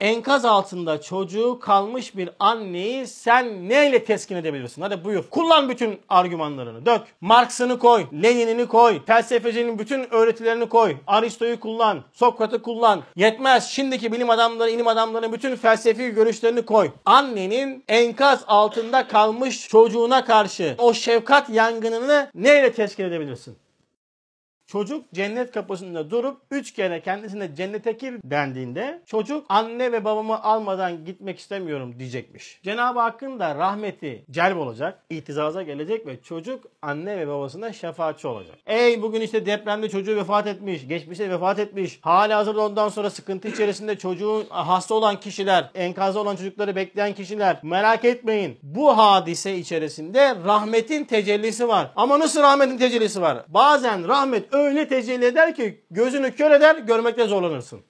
Enkaz altında çocuğu kalmış bir anneyi sen neyle teskin edebilirsin? Hadi buyur. Kullan bütün argümanlarını. Dök. Marx'ını koy. Lenin'ini koy. Felsefecinin bütün öğretilerini koy. Aristo'yu kullan. Sokrat'ı kullan. Yetmez. Şimdiki bilim adamları, ilim adamlarının bütün felsefi görüşlerini koy. Annenin enkaz altında kalmış çocuğuna karşı o şefkat yangınını neyle teskin edebilirsin? Çocuk cennet kapısında durup üç kere kendisine cennete gir dendiğinde çocuk anne ve babamı almadan gitmek istemiyorum diyecekmiş. Cenab-ı Hakk'ın da rahmeti celb olacak, itizaza gelecek ve çocuk anne ve babasına şefaatçi olacak. Ey bugün işte depremde çocuğu vefat etmiş, geçmişte vefat etmiş, hala hazırda ondan sonra sıkıntı içerisinde çocuğun hasta olan kişiler, enkazda olan çocukları bekleyen kişiler merak etmeyin. Bu hadise içerisinde rahmetin tecellisi var. Ama nasıl rahmetin tecellisi var? Bazen rahmet öyle tecelli eder ki gözünü kör eder, görmekte zorlanırsın.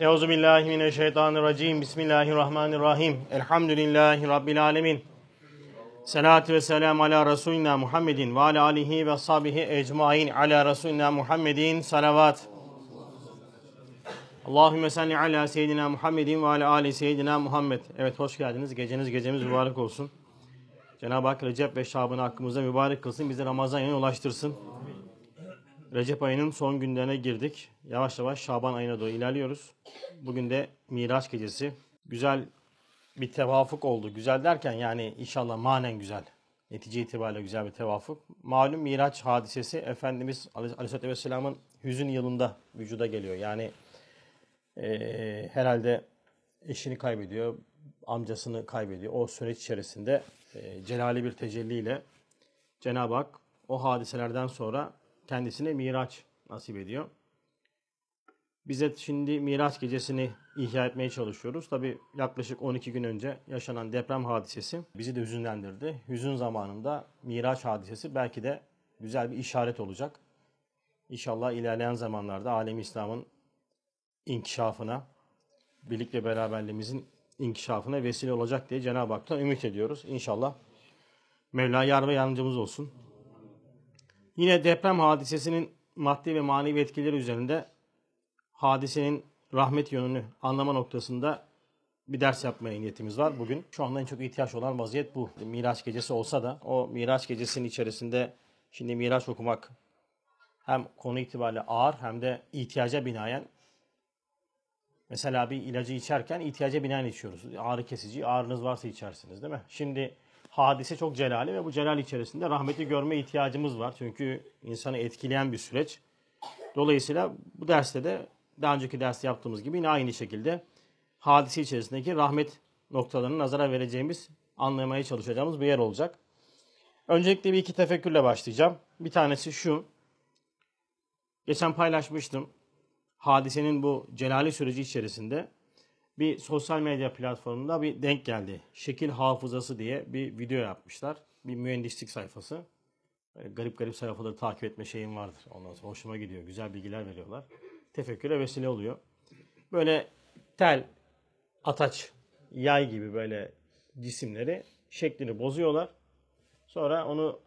Euzu billahi mineşşeytanirracim. Bismillahirrahmanirrahim. Elhamdülillahi rabbil alamin. Salatu ve selam ala Resulina Muhammedin ve ala alihi ve sahbihi ecmain ala Resulina Muhammedin salavat. Allahümme salli ala seyyidina Muhammedin ve ala ali seyyidina Muhammed. Evet hoş geldiniz. Geceniz gecemiz mübarek olsun. Cenab-ı Hak Recep ve Şaban'ı hakkımızda mübarek kılsın. Bizi Ramazan ayına ulaştırsın. Recep ayının son günlerine girdik. Yavaş yavaş Şaban ayına doğru ilerliyoruz. Bugün de Miraç gecesi. Güzel bir tevafuk oldu. Güzel derken yani inşallah manen güzel. Netice itibariyle güzel bir tevafuk. Malum Miraç hadisesi Efendimiz Aleyhisselatü Vesselam'ın hüzün yılında vücuda geliyor. Yani e, herhalde eşini kaybediyor, amcasını kaybediyor. O süreç içerisinde e, celali bir tecelliyle Cenab-ı Hak o hadiselerden sonra kendisine miraç nasip ediyor. Bize şimdi Miraç gecesini ihya etmeye çalışıyoruz. Tabi yaklaşık 12 gün önce yaşanan deprem hadisesi bizi de hüzünlendirdi. Hüzün zamanında Miraç hadisesi belki de güzel bir işaret olacak. İnşallah ilerleyen zamanlarda alemi İslam'ın inkişafına, birlik ve beraberliğimizin inkişafına vesile olacak diye Cenab-ı Hak'tan ümit ediyoruz. İnşallah Mevla yar ve yardımcımız olsun. Yine deprem hadisesinin maddi ve manevi etkileri üzerinde hadisenin rahmet yönünü anlama noktasında bir ders yapmaya niyetimiz var bugün. Şu anda en çok ihtiyaç olan vaziyet bu. Miraç gecesi olsa da o Miraç gecesinin içerisinde şimdi Miraç okumak hem konu itibariyle ağır hem de ihtiyaca binaen Mesela bir ilacı içerken ihtiyaca binaen içiyoruz. Ağrı kesici, ağrınız varsa içersiniz değil mi? Şimdi hadise çok celali ve bu celal içerisinde rahmeti görme ihtiyacımız var. Çünkü insanı etkileyen bir süreç. Dolayısıyla bu derste de daha önceki derste yaptığımız gibi yine aynı şekilde hadise içerisindeki rahmet noktalarını nazara vereceğimiz, anlamaya çalışacağımız bir yer olacak. Öncelikle bir iki tefekkürle başlayacağım. Bir tanesi şu. Geçen paylaşmıştım hadisenin bu celali süreci içerisinde bir sosyal medya platformunda bir denk geldi. Şekil hafızası diye bir video yapmışlar. Bir mühendislik sayfası. Garip garip sayfaları takip etme şeyim vardır. Ondan sonra hoşuma gidiyor. Güzel bilgiler veriyorlar. Tefekküre vesile oluyor. Böyle tel, ataç, yay gibi böyle cisimleri şeklini bozuyorlar. Sonra onu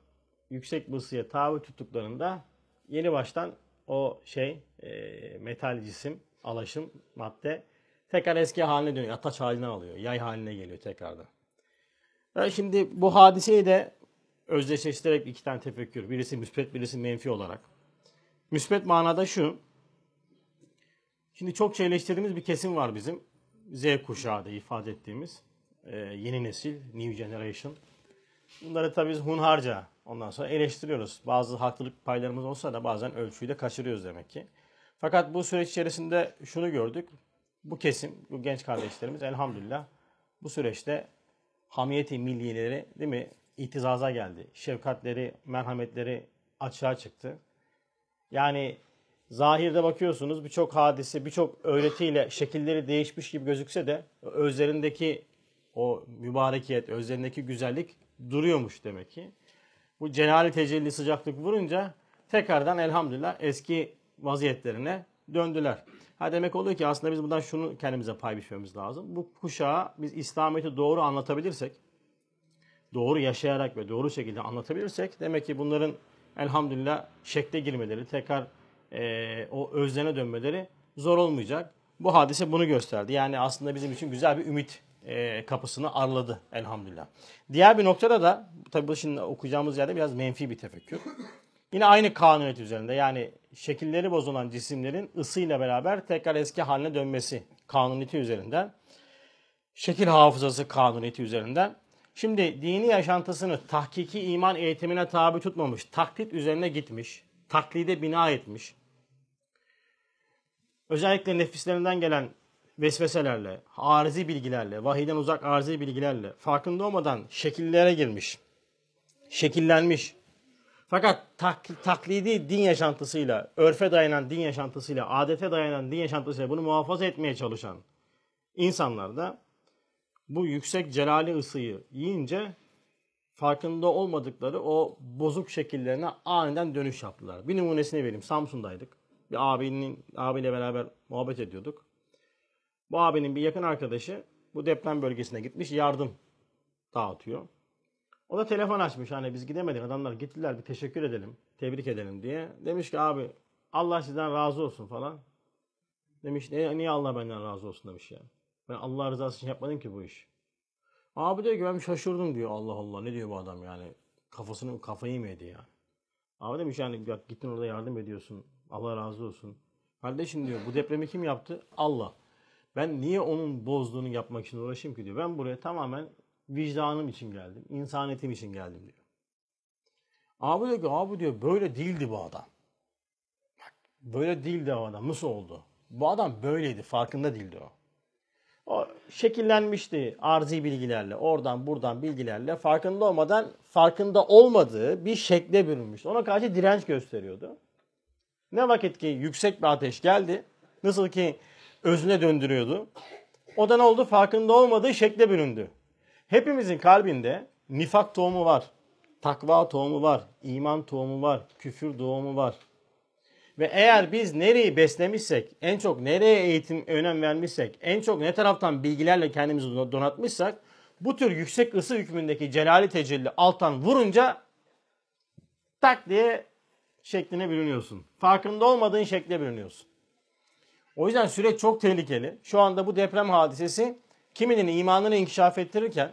yüksek bir ısıya tabi tuttuklarında yeni baştan o şey e, metal cisim, alaşım, madde tekrar eski haline dönüyor. Ataç haline alıyor. Yay haline geliyor tekrardan. Ben şimdi bu hadiseyi de özdeşleştirerek iki tane tefekkür. Birisi müspet, birisi menfi olarak. Müspet manada şu. Şimdi çok şeyleştirdiğimiz bir kesim var bizim. Z kuşağı da ifade ettiğimiz. E, yeni nesil, new generation. Bunları tabii biz hunharca ondan sonra eleştiriyoruz. Bazı haklılık paylarımız olsa da bazen ölçüyü de kaçırıyoruz demek ki. Fakat bu süreç içerisinde şunu gördük. Bu kesim, bu genç kardeşlerimiz elhamdülillah bu süreçte hamiyeti milliyeleri değil mi itizaza geldi. Şefkatleri, merhametleri açığa çıktı. Yani zahirde bakıyorsunuz birçok hadise, birçok öğretiyle şekilleri değişmiş gibi gözükse de özlerindeki o mübarekiyet, özlerindeki güzellik duruyormuş demek ki. Bu cenali tecelli sıcaklık vurunca tekrardan elhamdülillah eski vaziyetlerine döndüler. Ha demek oluyor ki aslında biz bundan şunu kendimize pay biçmemiz lazım. Bu kuşağa biz İslamiyet'i doğru anlatabilirsek, doğru yaşayarak ve doğru şekilde anlatabilirsek demek ki bunların elhamdülillah şekle girmeleri, tekrar e, o özlerine dönmeleri zor olmayacak. Bu hadise bunu gösterdi. Yani aslında bizim için güzel bir ümit e, kapısını arladı elhamdülillah. Diğer bir noktada da tabii bu şimdi okuyacağımız yerde biraz menfi bir tefekkür. Yine aynı kanuniyet üzerinde yani şekilleri bozulan cisimlerin ısıyla beraber tekrar eski haline dönmesi kanuniyeti üzerinden. Şekil hafızası kanuniyeti üzerinden. Şimdi dini yaşantısını tahkiki iman eğitimine tabi tutmamış, taklit üzerine gitmiş, taklide bina etmiş. Özellikle nefislerinden gelen vesveselerle, arızi bilgilerle, vahiden uzak arızi bilgilerle farkında olmadan şekillere girmiş, şekillenmiş. Fakat tak, taklidi din yaşantısıyla, örfe dayanan din yaşantısıyla, adete dayanan din yaşantısıyla bunu muhafaza etmeye çalışan insanlar da bu yüksek celali ısıyı yiyince farkında olmadıkları o bozuk şekillerine aniden dönüş yaptılar. Bir numunesini vereyim. Samsun'daydık. Bir abinin abiyle beraber muhabbet ediyorduk. Bu abinin bir yakın arkadaşı bu deprem bölgesine gitmiş yardım dağıtıyor. O da telefon açmış hani biz gidemedik adamlar gittiler bir teşekkür edelim, tebrik edelim diye. Demiş ki abi Allah sizden razı olsun falan. Demiş niye Allah benden razı olsun demiş ya. Ben Allah rızası için yapmadım ki bu iş. Abi diyor ki ben şaşırdım diyor Allah Allah ne diyor bu adam yani. Kafasını kafayı mı yedi ya. Abi demiş yani gittin orada yardım ediyorsun. Allah razı olsun. Kardeşim diyor bu depremi kim yaptı? Allah. Ben niye onun bozduğunu yapmak için uğraşayım ki diyor. Ben buraya tamamen vicdanım için geldim. insaniyetim için geldim diyor. Abi diyor ki abi diyor böyle değildi bu adam. Böyle değildi o adam. Nasıl oldu? Bu adam böyleydi. Farkında değildi o. O şekillenmişti arzi bilgilerle, oradan buradan bilgilerle farkında olmadan farkında olmadığı bir şekle bürünmüştü. Ona karşı direnç gösteriyordu. Ne vakit ki yüksek bir ateş geldi, nasıl ki özüne döndürüyordu. O da ne oldu? Farkında olmadığı şekle büründü. Hepimizin kalbinde nifak tohumu var, takva tohumu var, iman tohumu var, küfür tohumu var. Ve eğer biz nereyi beslemişsek, en çok nereye eğitim önem vermişsek, en çok ne taraftan bilgilerle kendimizi donatmışsak, bu tür yüksek ısı hükmündeki celali tecelli alttan vurunca tak diye şekline bürünüyorsun. Farkında olmadığın şekle bürünüyorsun. O yüzden süreç çok tehlikeli. Şu anda bu deprem hadisesi kiminin imanını inkişaf ettirirken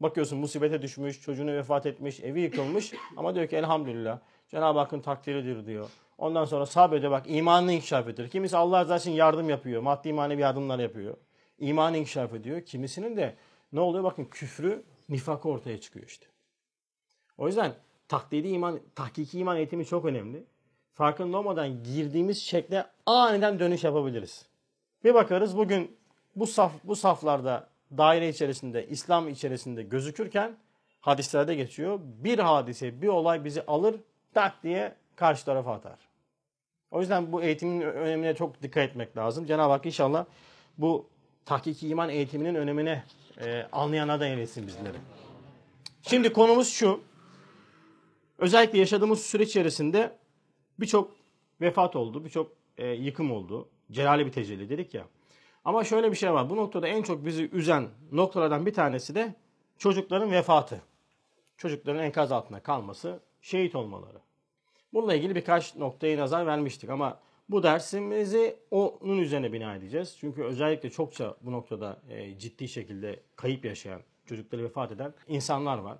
bakıyorsun musibete düşmüş, çocuğunu vefat etmiş, evi yıkılmış ama diyor ki elhamdülillah Cenab-ı Hakk'ın takdiridir diyor. Ondan sonra sabrediyor bak imanını inkişaf ettirir. Kimisi Allah razı için yardım yapıyor. Maddi manevi yardımlar yapıyor. İmanı inkişaf ediyor. Kimisinin de ne oluyor bakın küfrü, nifakı ortaya çıkıyor işte. O yüzden taklidi iman, tahkiki iman eğitimi çok önemli. Farkında olmadan girdiğimiz şekle aniden dönüş yapabiliriz. Bir bakarız bugün bu saf bu saflarda daire içerisinde, İslam içerisinde gözükürken hadislerde geçiyor. Bir hadise, bir olay bizi alır tak diye karşı tarafa atar. O yüzden bu eğitimin önemine çok dikkat etmek lazım. Cenab-ı Hak inşallah bu tahkiki iman eğitiminin önemine e, anlayana da eylesin bizleri. Şimdi konumuz şu. Özellikle yaşadığımız süreç içerisinde birçok vefat oldu, birçok e, yıkım oldu. Celali bir tecelli dedik ya. Ama şöyle bir şey var. Bu noktada en çok bizi üzen noktalardan bir tanesi de çocukların vefatı. Çocukların enkaz altında kalması, şehit olmaları. Bununla ilgili birkaç noktayı nazar vermiştik ama bu dersimizi onun üzerine bina edeceğiz. Çünkü özellikle çokça bu noktada e, ciddi şekilde kayıp yaşayan, çocukları vefat eden insanlar var.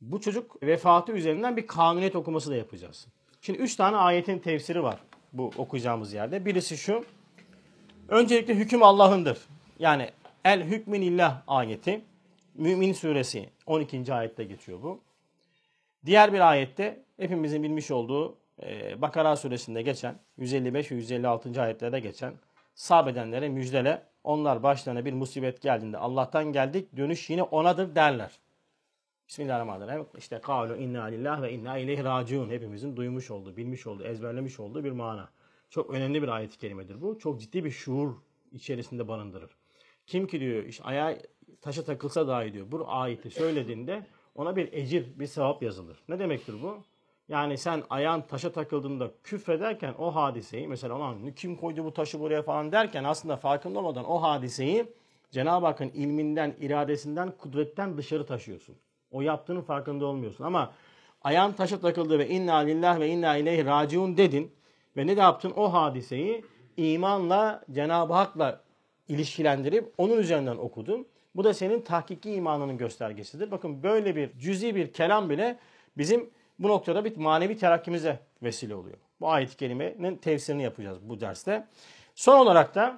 Bu çocuk vefatı üzerinden bir kanuniyet okuması da yapacağız. Şimdi üç tane ayetin tefsiri var bu okuyacağımız yerde. Birisi şu. Öncelikle hüküm Allah'ındır. Yani el hükminillah ayeti. Mümin suresi 12. ayette geçiyor bu. Diğer bir ayette hepimizin bilmiş olduğu e, Bakara suresinde geçen 155 ve 156. ayetlerde geçen sabedenlere müjdele onlar başlarına bir musibet geldiğinde Allah'tan geldik dönüş yine onadır derler. Bismillahirrahmanirrahim. İşte kavlu inna lillah ve inna ileyhi raciun. Hepimizin duymuş olduğu, bilmiş olduğu, ezberlemiş olduğu bir mana. Çok önemli bir ayet-i kerimedir bu. Çok ciddi bir şuur içerisinde barındırır. Kim ki diyor işte ayağa taşa takılsa dahi diyor bu ayeti söylediğinde ona bir ecir, bir sevap yazılır. Ne demektir bu? Yani sen ayağın taşa takıldığında küfrederken o hadiseyi mesela olan kim koydu bu taşı buraya falan derken aslında farkında olmadan o hadiseyi Cenab-ı Hakk'ın ilminden, iradesinden, kudretten dışarı taşıyorsun. O yaptığının farkında olmuyorsun. Ama ayağın taşa takıldı ve inna lillah ve inna ileyhi raciun dedin ve ne de yaptın? O hadiseyi imanla Cenab-ı Hak'la ilişkilendirip onun üzerinden okudun. Bu da senin tahkiki imanının göstergesidir. Bakın böyle bir cüzi bir kelam bile bizim bu noktada bir manevi terakkimize vesile oluyor. Bu ayet-i kerimenin tefsirini yapacağız bu derste. Son olarak da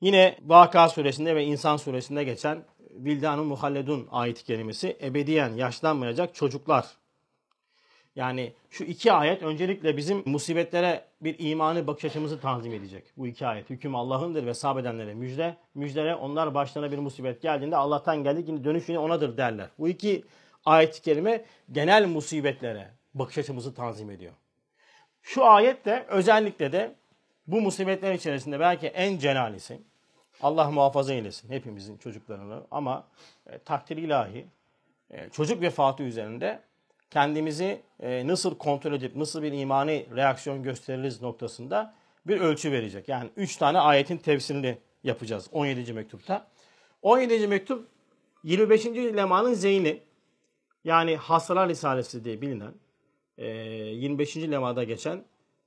yine Vaka suresinde ve İnsan suresinde geçen Vildanun Muhalledun ayet-i kerimesi ebediyen yaşlanmayacak çocuklar. Yani şu iki ayet öncelikle bizim musibetlere bir imanı bakış açımızı tanzim edecek. Bu iki ayet. Hüküm Allah'ındır ve sabedenlere müjde. Müjdere onlar başlarına bir musibet geldiğinde Allah'tan geldik yine dönüş yine onadır derler. Bu iki ayet-i kerime genel musibetlere bakış açımızı tanzim ediyor. Şu ayet de özellikle de bu musibetler içerisinde belki en cenalisi. Allah muhafaza eylesin hepimizin çocuklarını ama e, takdir ilahi e, çocuk vefatı üzerinde kendimizi e, nasıl kontrol edip nasıl bir imani reaksiyon gösteririz noktasında bir ölçü verecek. Yani 3 tane ayetin tefsirini yapacağız 17. mektupta. 17. mektup 25. lemanın zeyni yani Hastalar Risalesi diye bilinen 25. lemada geçen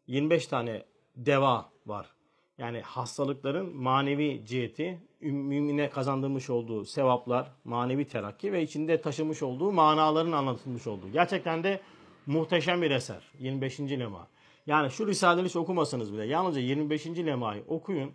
25 tane deva var. Yani hastalıkların manevi ciheti, mümine kazandırmış olduğu sevaplar, manevi terakki ve içinde taşımış olduğu manaların anlatılmış olduğu. Gerçekten de muhteşem bir eser. 25. lema. Yani şu Risale-i hiç okumasanız bile yalnızca 25. lemayı okuyun.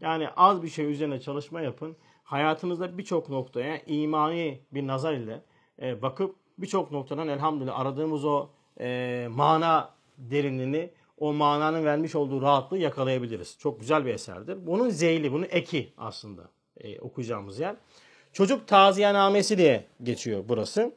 Yani az bir şey üzerine çalışma yapın. Hayatınızda birçok noktaya imani bir nazar ile e, bakıp birçok noktadan elhamdülillah aradığımız o e, mana derinliğini o mananın vermiş olduğu rahatlığı yakalayabiliriz. Çok güzel bir eserdir. Bunun zeyli, bunun eki aslında e, okuyacağımız yer. Çocuk taziyenamesi diye geçiyor burası.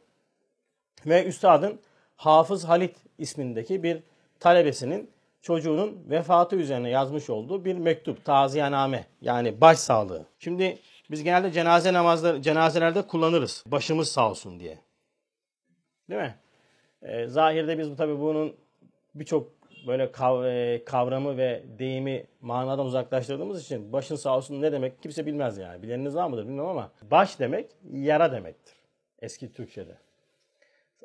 Ve üstadın Hafız Halit ismindeki bir talebesinin çocuğunun vefatı üzerine yazmış olduğu bir mektup, taziyename yani baş sağlığı. Şimdi biz genelde cenaze namazları, cenazelerde kullanırız. Başımız sağ olsun diye. Değil mi? Ee, zahirde biz tabii bunun birçok böyle e, kavramı ve deyimi manadan uzaklaştırdığımız için başın sağ olsun ne demek kimse bilmez yani. Bileniniz var mıdır bilmiyorum ama baş demek yara demektir. Eski Türkçe'de.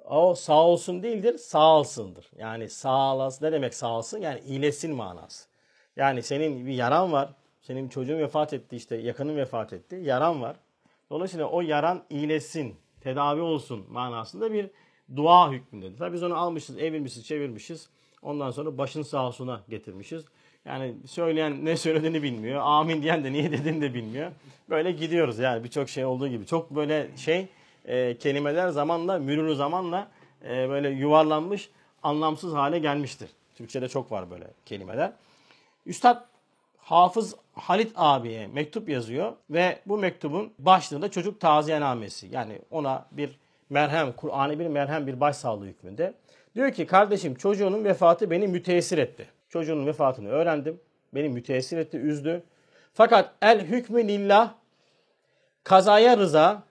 O sağ olsun değildir, sağ olsundur. Yani sağ olasın ne demek sağ olsun? Yani iyileşsin manası. Yani senin bir yaran var. Senin çocuğun vefat etti işte yakının vefat etti. Yaran var. Dolayısıyla o yaran iyileşsin, tedavi olsun manasında bir dua hükmündedir. Tabii biz onu almışız, evirmişiz, çevirmişiz. Ondan sonra başın sağ olsuna getirmişiz. Yani söyleyen ne söylediğini bilmiyor. Amin diyen de niye dediğini de bilmiyor. Böyle gidiyoruz yani birçok şey olduğu gibi. Çok böyle şey e, kelimeler zamanla, mürürü zamanla e, böyle yuvarlanmış, anlamsız hale gelmiştir. Türkçe'de çok var böyle kelimeler. Üstad Hafız Halit abiye mektup yazıyor ve bu mektubun başlığında çocuk taziyenamesi. Yani ona bir merhem, Kur'an'ı bir merhem bir başsağlığı hükmünde. Diyor ki kardeşim çocuğunun vefatı beni müteessir etti. Çocuğunun vefatını öğrendim. Beni müteessir etti, üzdü. Fakat el hükmü lillah kazaya rıza,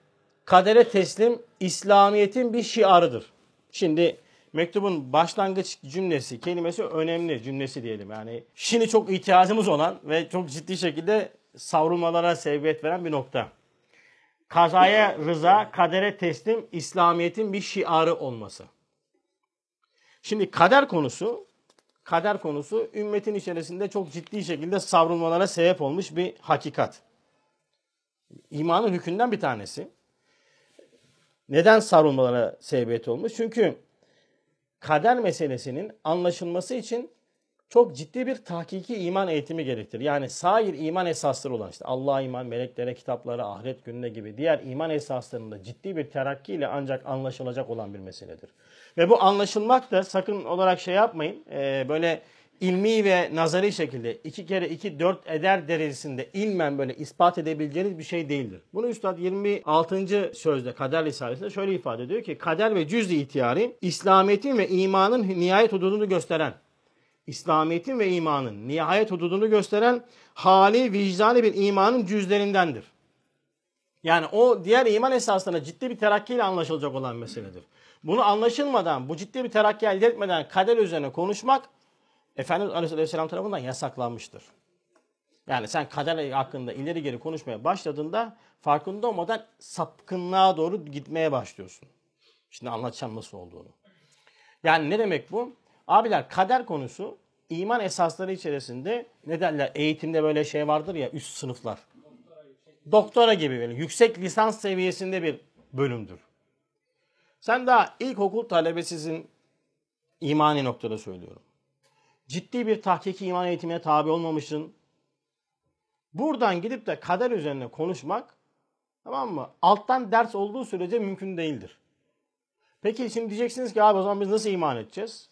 kadere teslim İslamiyet'in bir şiarıdır. Şimdi mektubun başlangıç cümlesi, kelimesi önemli cümlesi diyelim. Yani şimdi çok ihtiyacımız olan ve çok ciddi şekilde savrulmalara sebebiyet veren bir nokta. Kazaya rıza, kadere teslim İslamiyet'in bir şiarı olması. Şimdi kader konusu, kader konusu ümmetin içerisinde çok ciddi şekilde savrulmalara sebep olmuş bir hakikat. İmanın hükünden bir tanesi. Neden savrulmalara sebebiyet olmuş? Çünkü kader meselesinin anlaşılması için çok ciddi bir tahkiki iman eğitimi gerektirir. Yani sair iman esasları olan işte Allah'a iman, meleklere, kitaplara, ahiret gününe gibi diğer iman esaslarında ciddi bir terakki ile ancak anlaşılacak olan bir meseledir. Ve bu anlaşılmak da sakın olarak şey yapmayın. E, böyle ilmi ve nazari şekilde iki kere iki dört eder derecesinde ilmen böyle ispat edebileceğiniz bir şey değildir. Bunu Üstad 26. sözde Kader Risalesi'nde şöyle ifade ediyor ki kader ve cüz-i ihtiyari İslamiyet'in ve imanın nihayet hududunu gösteren İslamiyet'in ve imanın nihayet hududunu gösteren hali vicdani bir imanın cüzlerindendir. Yani o diğer iman esaslarına ciddi bir terakkiyle anlaşılacak olan meseledir. Bunu anlaşılmadan, bu ciddi bir terakki elde etmeden kader üzerine konuşmak Efendimiz Aleyhisselam tarafından yasaklanmıştır. Yani sen kader hakkında ileri geri konuşmaya başladığında farkında olmadan sapkınlığa doğru gitmeye başlıyorsun. Şimdi anlatacağım nasıl olduğunu. Yani ne demek bu? Abiler kader konusu iman esasları içerisinde ne derler eğitimde böyle şey vardır ya üst sınıflar. Doktora gibi böyle yüksek lisans seviyesinde bir bölümdür. Sen daha ilkokul talebesisin imani noktada söylüyorum. Ciddi bir tahkiki iman eğitimine tabi olmamışsın. Buradan gidip de kader üzerine konuşmak tamam mı? Alttan ders olduğu sürece mümkün değildir. Peki şimdi diyeceksiniz ki abi o zaman biz nasıl iman edeceğiz?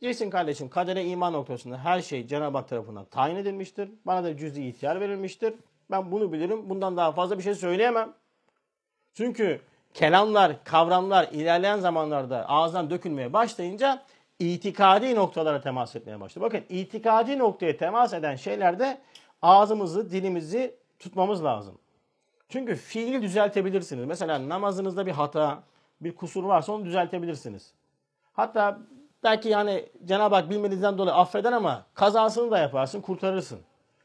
Diyeceksin kardeşim kadere iman noktasında her şey Cenab-ı Hak tarafından tayin edilmiştir. Bana da cüz'i ihtiyar verilmiştir. Ben bunu bilirim. Bundan daha fazla bir şey söyleyemem. Çünkü kelamlar, kavramlar ilerleyen zamanlarda ağızdan dökülmeye başlayınca itikadi noktalara temas etmeye başladı. Bakın itikadi noktaya temas eden şeylerde ağzımızı, dilimizi tutmamız lazım. Çünkü fiili düzeltebilirsiniz. Mesela namazınızda bir hata, bir kusur varsa onu düzeltebilirsiniz. Hatta belki yani Cenab-ı Hak bilmediğinizden dolayı affeder ama kazasını da yaparsın, kurtarırsın.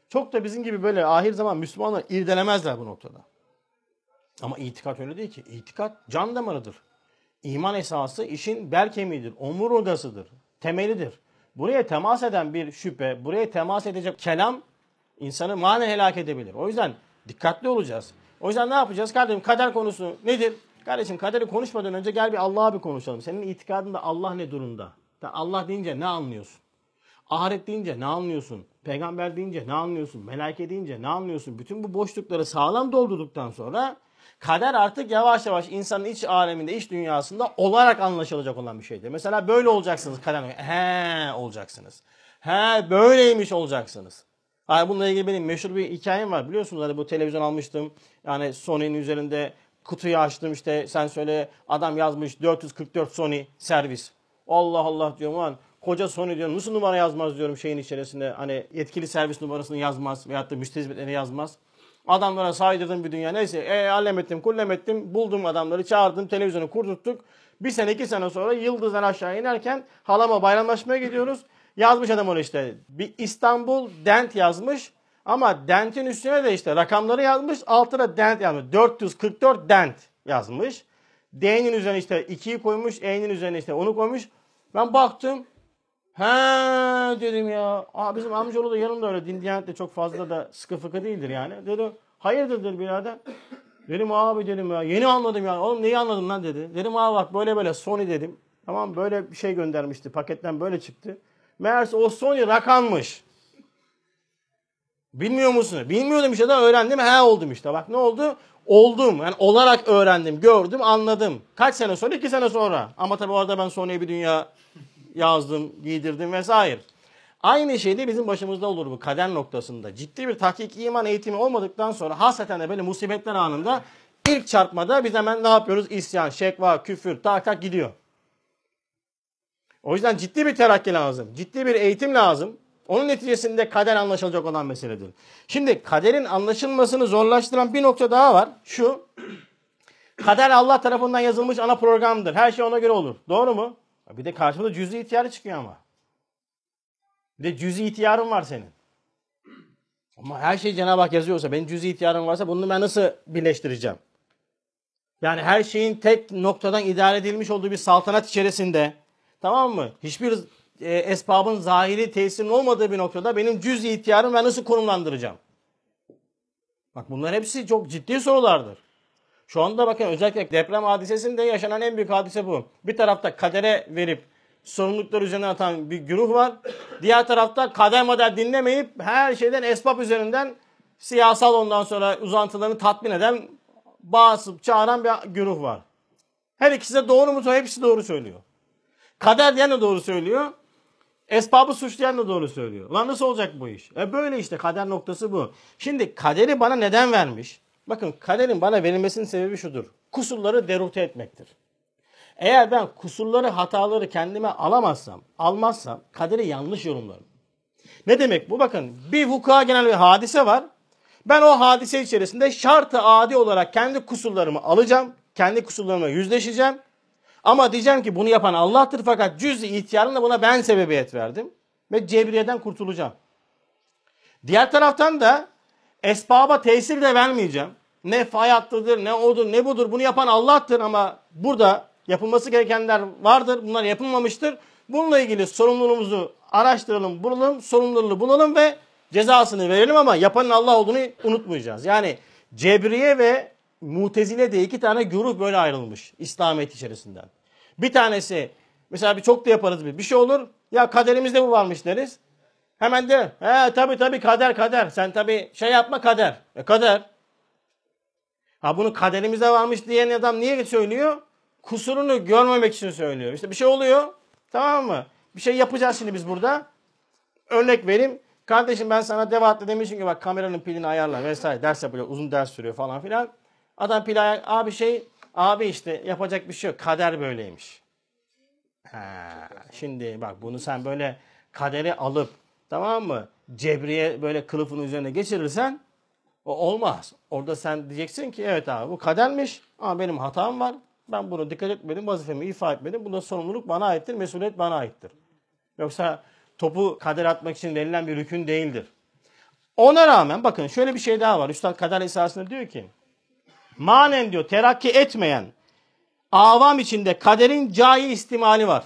Çok da bizim gibi böyle ahir zaman Müslümanlar irdelemezler bu noktada. Ama itikat öyle değil ki. İtikat can damarıdır. İman esası işin bel kemiğidir, omurgasıdır, temelidir. Buraya temas eden bir şüphe, buraya temas edecek kelam insanı manen helak edebilir. O yüzden dikkatli olacağız. O yüzden ne yapacağız? Kardeşim kader konusu nedir? Kardeşim kaderi konuşmadan önce gel bir Allah'a bir konuşalım. Senin itikadında Allah ne durumda? Allah deyince ne anlıyorsun? Ahiret deyince ne anlıyorsun? Peygamber deyince ne anlıyorsun? Melaike deyince ne anlıyorsun? Bütün bu boşlukları sağlam doldurduktan sonra kader artık yavaş yavaş insanın iç aleminde, iç dünyasında olarak anlaşılacak olan bir şeydir. Mesela böyle olacaksınız kader. He olacaksınız. He böyleymiş olacaksınız. Yani bununla ilgili benim meşhur bir hikayem var. Biliyorsunuz hani bu televizyon almıştım. Yani Sony'nin üzerinde kutuyu açtım işte sen söyle adam yazmış 444 Sony servis. Allah Allah diyorum lan koca Sony diyorum nasıl numara yazmaz diyorum şeyin içerisinde hani yetkili servis numarasını yazmaz veyahut da müşteri hizmetlerini yazmaz. Adamlara saydırdım bir dünya neyse e, allem ettim kullem ettim buldum adamları çağırdım televizyonu kurdurttuk. Bir sene iki sene sonra yıldızdan aşağı inerken halama bayramlaşmaya gidiyoruz. Yazmış adam onu işte bir İstanbul Dent yazmış ama dentin üstüne de işte rakamları yazmış. Altına dent yazmış. 444 dent yazmış. D'nin üzerine işte 2'yi koymuş. E'nin üzerine işte onu koymuş. Ben baktım. He dedim ya. Aa, bizim amcaoğlu da yanımda öyle din de çok fazla da sıkı fıkı değildir yani. Dedi hayırdır dedi birader. Dedim abi dedim ya yeni anladım ya. Oğlum neyi anladın lan dedi. Dedim abi bak böyle böyle Sony dedim. Tamam böyle bir şey göndermişti. Paketten böyle çıktı. Meğerse o Sony rakanmış. Bilmiyor musun? Bilmiyordum işte de öğrendim. He oldum işte. Bak ne oldu? Oldum. Yani olarak öğrendim, gördüm, anladım. Kaç sene sonra? İki sene sonra. Ama tabii orada ben Sony'ye bir dünya yazdım, giydirdim vesaire. Aynı şey de bizim başımızda olur bu kader noktasında. Ciddi bir tahkik iman eğitimi olmadıktan sonra hasreten de böyle musibetler anında ilk çarpmada biz hemen ne yapıyoruz? İsyan, şekva, küfür, tak gidiyor. O yüzden ciddi bir terakki lazım. Ciddi bir eğitim lazım. Onun neticesinde kader anlaşılacak olan meseledir. Şimdi kaderin anlaşılmasını zorlaştıran bir nokta daha var. Şu, kader Allah tarafından yazılmış ana programdır. Her şey ona göre olur. Doğru mu? Bir de karşımda cüz'i ihtiyarı çıkıyor ama. Bir de cüz'i ihtiyarın var senin. Ama her şey Cenab-ı Hak yazıyorsa, benim cüz'i ihtiyarım varsa bunu ben nasıl birleştireceğim? Yani her şeyin tek noktadan idare edilmiş olduğu bir saltanat içerisinde, tamam mı? Hiçbir e, esbabın zahiri tesirin olmadığı bir noktada benim cüz ihtiyarım ve nasıl konumlandıracağım? Bak bunlar hepsi çok ciddi sorulardır. Şu anda bakın özellikle deprem hadisesinde yaşanan en büyük hadise bu. Bir tarafta kadere verip sorumluluklar üzerine atan bir güruh var. Diğer tarafta kader model dinlemeyip her şeyden esbab üzerinden siyasal ondan sonra uzantılarını tatmin eden bağısıp çağıran bir güruh var. Her ikisi de doğru mu? Hepsi doğru söylüyor. Kader diyen de doğru söylüyor. Esbabı suçlayan da doğru söylüyor. Lan nasıl olacak bu iş? E böyle işte kader noktası bu. Şimdi kaderi bana neden vermiş? Bakın kaderin bana verilmesinin sebebi şudur. Kusurları derute etmektir. Eğer ben kusurları, hataları kendime alamazsam, almazsam kaderi yanlış yorumlarım. Ne demek bu? Bakın bir vuku'a genel bir hadise var. Ben o hadise içerisinde şartı adi olarak kendi kusurlarımı alacağım. Kendi kusurlarımla yüzleşeceğim. Ama diyeceğim ki bunu yapan Allah'tır fakat cüz-i ihtiyarında buna ben sebebiyet verdim. Ve cebriyeden kurtulacağım. Diğer taraftan da esbaba tesir de vermeyeceğim. Ne fay hattıdır, ne odur, ne budur. Bunu yapan Allah'tır ama burada yapılması gerekenler vardır. Bunlar yapılmamıştır. Bununla ilgili sorumluluğumuzu araştıralım, bulalım, sorumluluğu bulalım ve cezasını verelim ama yapanın Allah olduğunu unutmayacağız. Yani Cebriye ve Mutezile diye iki tane güruh böyle ayrılmış İslamiyet içerisinden. Bir tanesi mesela bir çok da yaparız biz. Bir şey olur ya kaderimizde bu varmış deriz. Hemen de he tabi tabi kader kader. Sen tabi şey yapma kader. E kader. Ha bunu kaderimizde varmış diyen adam niye söylüyor? Kusurunu görmemek için söylüyor. İşte bir şey oluyor. Tamam mı? Bir şey yapacağız şimdi biz burada. Örnek vereyim. Kardeşim ben sana devaatle demişim ki bak kameranın pilini ayarla vesaire. Ders yapıyor. Uzun ders sürüyor falan filan. Adam pil ayar... Abi şey... Abi işte yapacak bir şey yok. Kader böyleymiş. Ha, şimdi bak bunu sen böyle kaderi alıp tamam mı? Cebriye böyle kılıfın üzerine geçirirsen o olmaz. Orada sen diyeceksin ki evet abi bu kadermiş ama benim hatam var. Ben bunu dikkat etmedim, vazifemi ifa etmedim. Bunda sorumluluk bana aittir, mesuliyet bana aittir. Yoksa topu kader atmak için verilen bir rükün değildir. Ona rağmen bakın şöyle bir şey daha var. Üstad kader esasında diyor ki manen diyor terakki etmeyen avam içinde kaderin cai istimali var.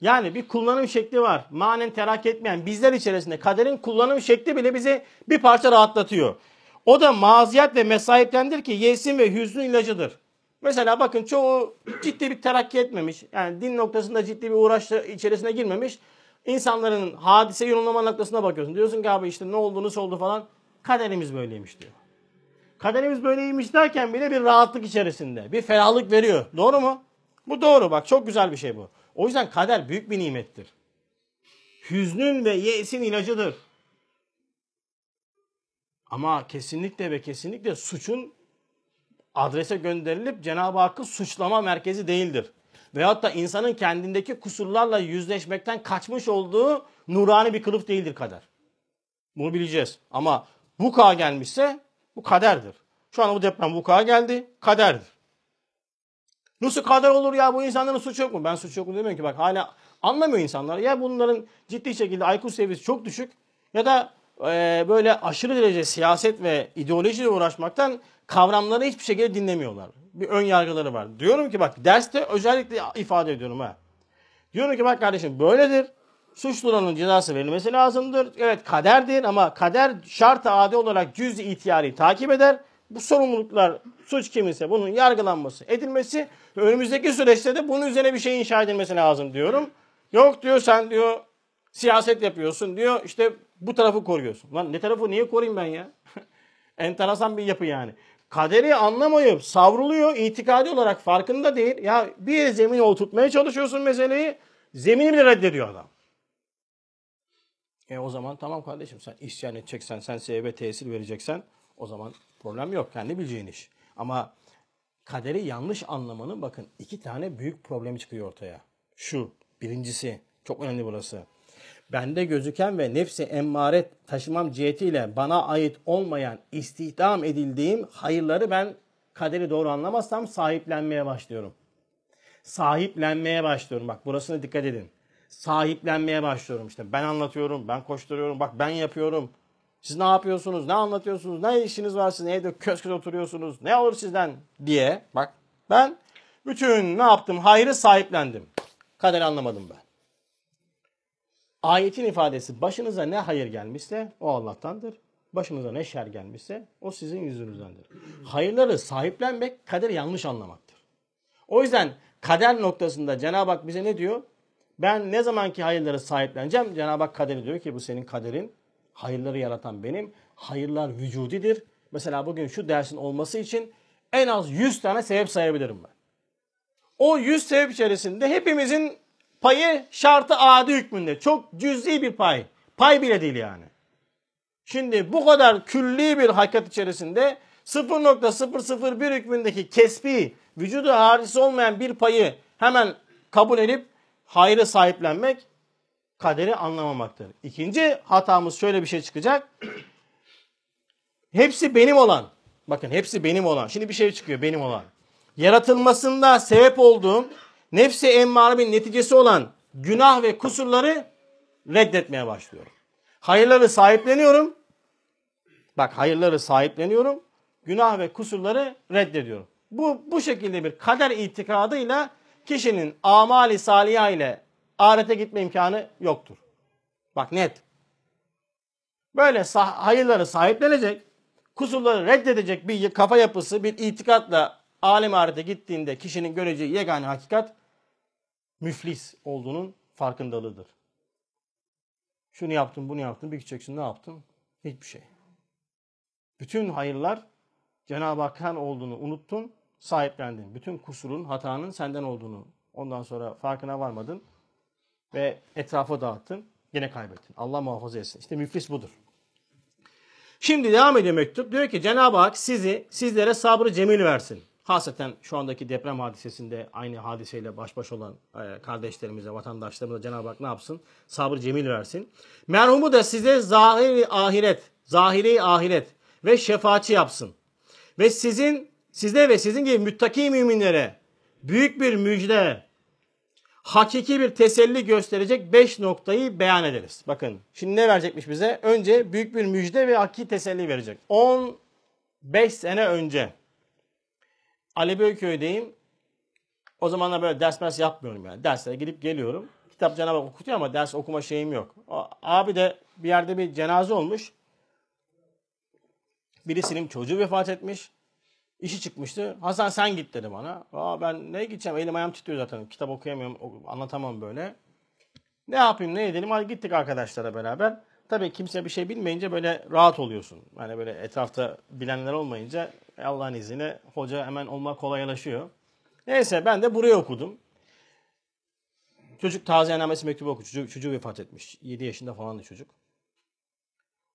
Yani bir kullanım şekli var. Manen terakki etmeyen bizler içerisinde kaderin kullanım şekli bile bizi bir parça rahatlatıyor. O da maziyet ve mesahiptendir ki yesin ve hüznün ilacıdır. Mesela bakın çoğu ciddi bir terakki etmemiş. Yani din noktasında ciddi bir uğraş içerisine girmemiş. İnsanların hadise yorumlama noktasına bakıyorsun. Diyorsun ki abi işte ne oldu nasıl oldu falan. Kaderimiz böyleymiş diyor. Kaderimiz böyleymiş derken bile bir rahatlık içerisinde. Bir ferahlık veriyor. Doğru mu? Bu doğru bak çok güzel bir şey bu. O yüzden kader büyük bir nimettir. Hüznün ve yesin ilacıdır. Ama kesinlikle ve kesinlikle suçun adrese gönderilip Cenab-ı Hakk'ın suçlama merkezi değildir. Veyahut da insanın kendindeki kusurlarla yüzleşmekten kaçmış olduğu nurani bir kılıf değildir kader. Bunu bileceğiz. Ama vuka gelmişse bu kaderdir. Şu an bu deprem vuka geldi, kaderdir. Nasıl kader olur ya bu insanların suçu yok mu? Ben suç yok mu demiyorum ki bak hala anlamıyor insanlar. Ya bunların ciddi şekilde IQ seviyesi çok düşük ya da e, böyle aşırı derece siyaset ve ideolojiyle uğraşmaktan kavramları hiçbir şekilde dinlemiyorlar. Bir ön yargıları var. Diyorum ki bak derste özellikle ifade ediyorum ha. Diyorum ki bak kardeşim böyledir. Suçlunun cezası verilmesi lazımdır. Evet kaderdir ama kader şart adi olarak cüz itiyari takip eder. Bu sorumluluklar suç kiminse bunun yargılanması, edilmesi önümüzdeki süreçte de bunun üzerine bir şey inşa edilmesi lazım diyorum. Yok diyor sen diyor siyaset yapıyorsun diyor işte bu tarafı koruyorsun. Lan ne tarafı niye koruyayım ben ya? Enteresan bir yapı yani. Kaderi anlamayıp savruluyor itikadi olarak farkında değil. Ya bir yere zemine oturtmaya çalışıyorsun meseleyi. Zemini bile reddediyor adam. E o zaman tamam kardeşim sen isyan edeceksen, sen sebebe tesir vereceksen o zaman problem yok. Kendi bileceğin iş. Ama kaderi yanlış anlamanın bakın iki tane büyük problemi çıkıyor ortaya. Şu birincisi çok önemli burası. Bende gözüken ve nefsi emmaret taşımam cihetiyle bana ait olmayan istihdam edildiğim hayırları ben kaderi doğru anlamazsam sahiplenmeye başlıyorum. Sahiplenmeye başlıyorum. Bak burasına dikkat edin. Sahiplenmeye başlıyorum işte. Ben anlatıyorum, ben koşturuyorum, bak ben yapıyorum. Siz ne yapıyorsunuz, ne anlatıyorsunuz, ne işiniz var sizin, evde köz köz oturuyorsunuz, ne olur sizden diye. Bak ben bütün ne yaptım, hayrı sahiplendim. Kaderi anlamadım ben. Ayetin ifadesi başınıza ne hayır gelmişse o Allah'tandır. Başınıza ne şer gelmişse o sizin yüzünüzdendir. Hayırları sahiplenmek kaderi yanlış anlamaktır. O yüzden kader noktasında Cenab-ı Hak bize ne diyor? Ben ne zamanki hayırları sahipleneceğim Cenab-ı Hak kaderi diyor ki bu senin kaderin. Hayırları yaratan benim. Hayırlar vücudidir. Mesela bugün şu dersin olması için en az 100 tane sebep sayabilirim ben. O 100 sebep içerisinde hepimizin payı şartı adi hükmünde. Çok cüz'i bir pay. Pay bile değil yani. Şimdi bu kadar külli bir hakikat içerisinde 0.001 hükmündeki kesbi, vücudu harisi olmayan bir payı hemen kabul edip hayrı sahiplenmek kaderi anlamamaktır. İkinci hatamız şöyle bir şey çıkacak. Hepsi benim olan. Bakın hepsi benim olan. Şimdi bir şey çıkıyor benim olan. Yaratılmasında sebep olduğum nefsi emmaremin neticesi olan günah ve kusurları reddetmeye başlıyorum. Hayırları sahipleniyorum. Bak hayırları sahipleniyorum. Günah ve kusurları reddediyorum. Bu, bu şekilde bir kader itikadıyla kişinin amali saliha ile ahirete gitme imkanı yoktur. Bak net. Böyle sah- hayırları sahiplenecek, kusurları reddedecek bir kafa yapısı, bir itikatla alem ahirete gittiğinde kişinin göreceği yegane hakikat müflis olduğunun farkındalığıdır. Şunu yaptım, bunu yaptım, bir gideceksin ne yaptım? Hiçbir şey. Bütün hayırlar Cenab-ı Hakk'ın olduğunu unuttun, sahiplendin. Bütün kusurun, hatanın senden olduğunu ondan sonra farkına varmadın ve etrafa dağıttın. Yine kaybettin. Allah muhafaza etsin. İşte müflis budur. Şimdi devam ediyor mektup. Diyor ki Cenab-ı Hak sizi, sizlere sabrı cemil versin. Haseten şu andaki deprem hadisesinde aynı hadiseyle baş başa olan e, kardeşlerimize, vatandaşlarımıza Cenab-ı Hak ne yapsın? Sabrı cemil versin. Merhumu da size zahiri ahiret, zahiri ahiret ve şefaatçi yapsın. Ve sizin, size ve sizin gibi müttaki müminlere büyük bir müjde, hakiki bir teselli gösterecek 5 noktayı beyan ederiz. Bakın şimdi ne verecekmiş bize? Önce büyük bir müjde ve hakiki teselli verecek. 15 sene önce Ali Beyköy'deyim. O zamanlar böyle ders mers yapmıyorum yani. Derslere gidip geliyorum. Kitap Cenab-ı Hak okutuyor ama ders okuma şeyim yok. O, abi de bir yerde bir cenaze olmuş. Birisinin çocuğu vefat etmiş. İşi çıkmıştı. Hasan sen git dedi bana. Aa ben ne gideceğim? Elim ayağım titriyor zaten. Kitap okuyamıyorum. Anlatamam böyle. Ne yapayım ne edelim? Hadi gittik arkadaşlara beraber. Tabii kimse bir şey bilmeyince böyle rahat oluyorsun. Yani böyle etrafta bilenler olmayınca Allah'ın izniyle hoca hemen olmak kolaylaşıyor. Neyse ben de buraya okudum. Çocuk taziyenamesi mektubu okudu. Çocuğu, çocuğu vefat etmiş. 7 yaşında falandı çocuk.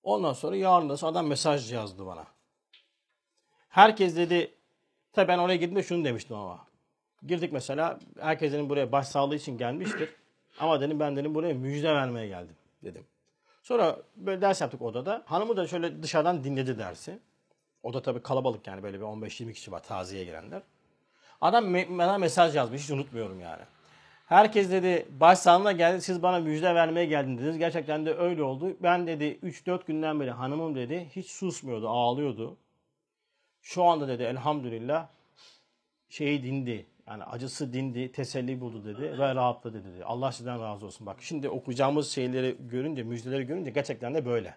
Ondan sonra yarın da adam mesaj yazdı bana. Herkes dedi, tabi ben oraya gittiğimde şunu demiştim ama. Girdik mesela, herkesin buraya başsağlığı için gelmiştir. Ama dedim ben dedim buraya müjde vermeye geldim dedim. Sonra böyle ders yaptık odada. Hanımı da şöyle dışarıdan dinledi dersi. O da tabii kalabalık yani böyle bir 15-20 kişi var taziye girenler. Adam bana mesaj yazmış hiç unutmuyorum yani. Herkes dedi başsağlığına geldi siz bana müjde vermeye geldin dediniz. Gerçekten de öyle oldu. Ben dedi 3-4 günden beri hanımım dedi hiç susmuyordu ağlıyordu. Şu anda dedi elhamdülillah şeyi dindi. Yani acısı dindi, teselli buldu dedi ve rahatladı dedi. Allah sizden razı olsun. Bak şimdi okuyacağımız şeyleri görünce, müjdeleri görünce gerçekten de böyle.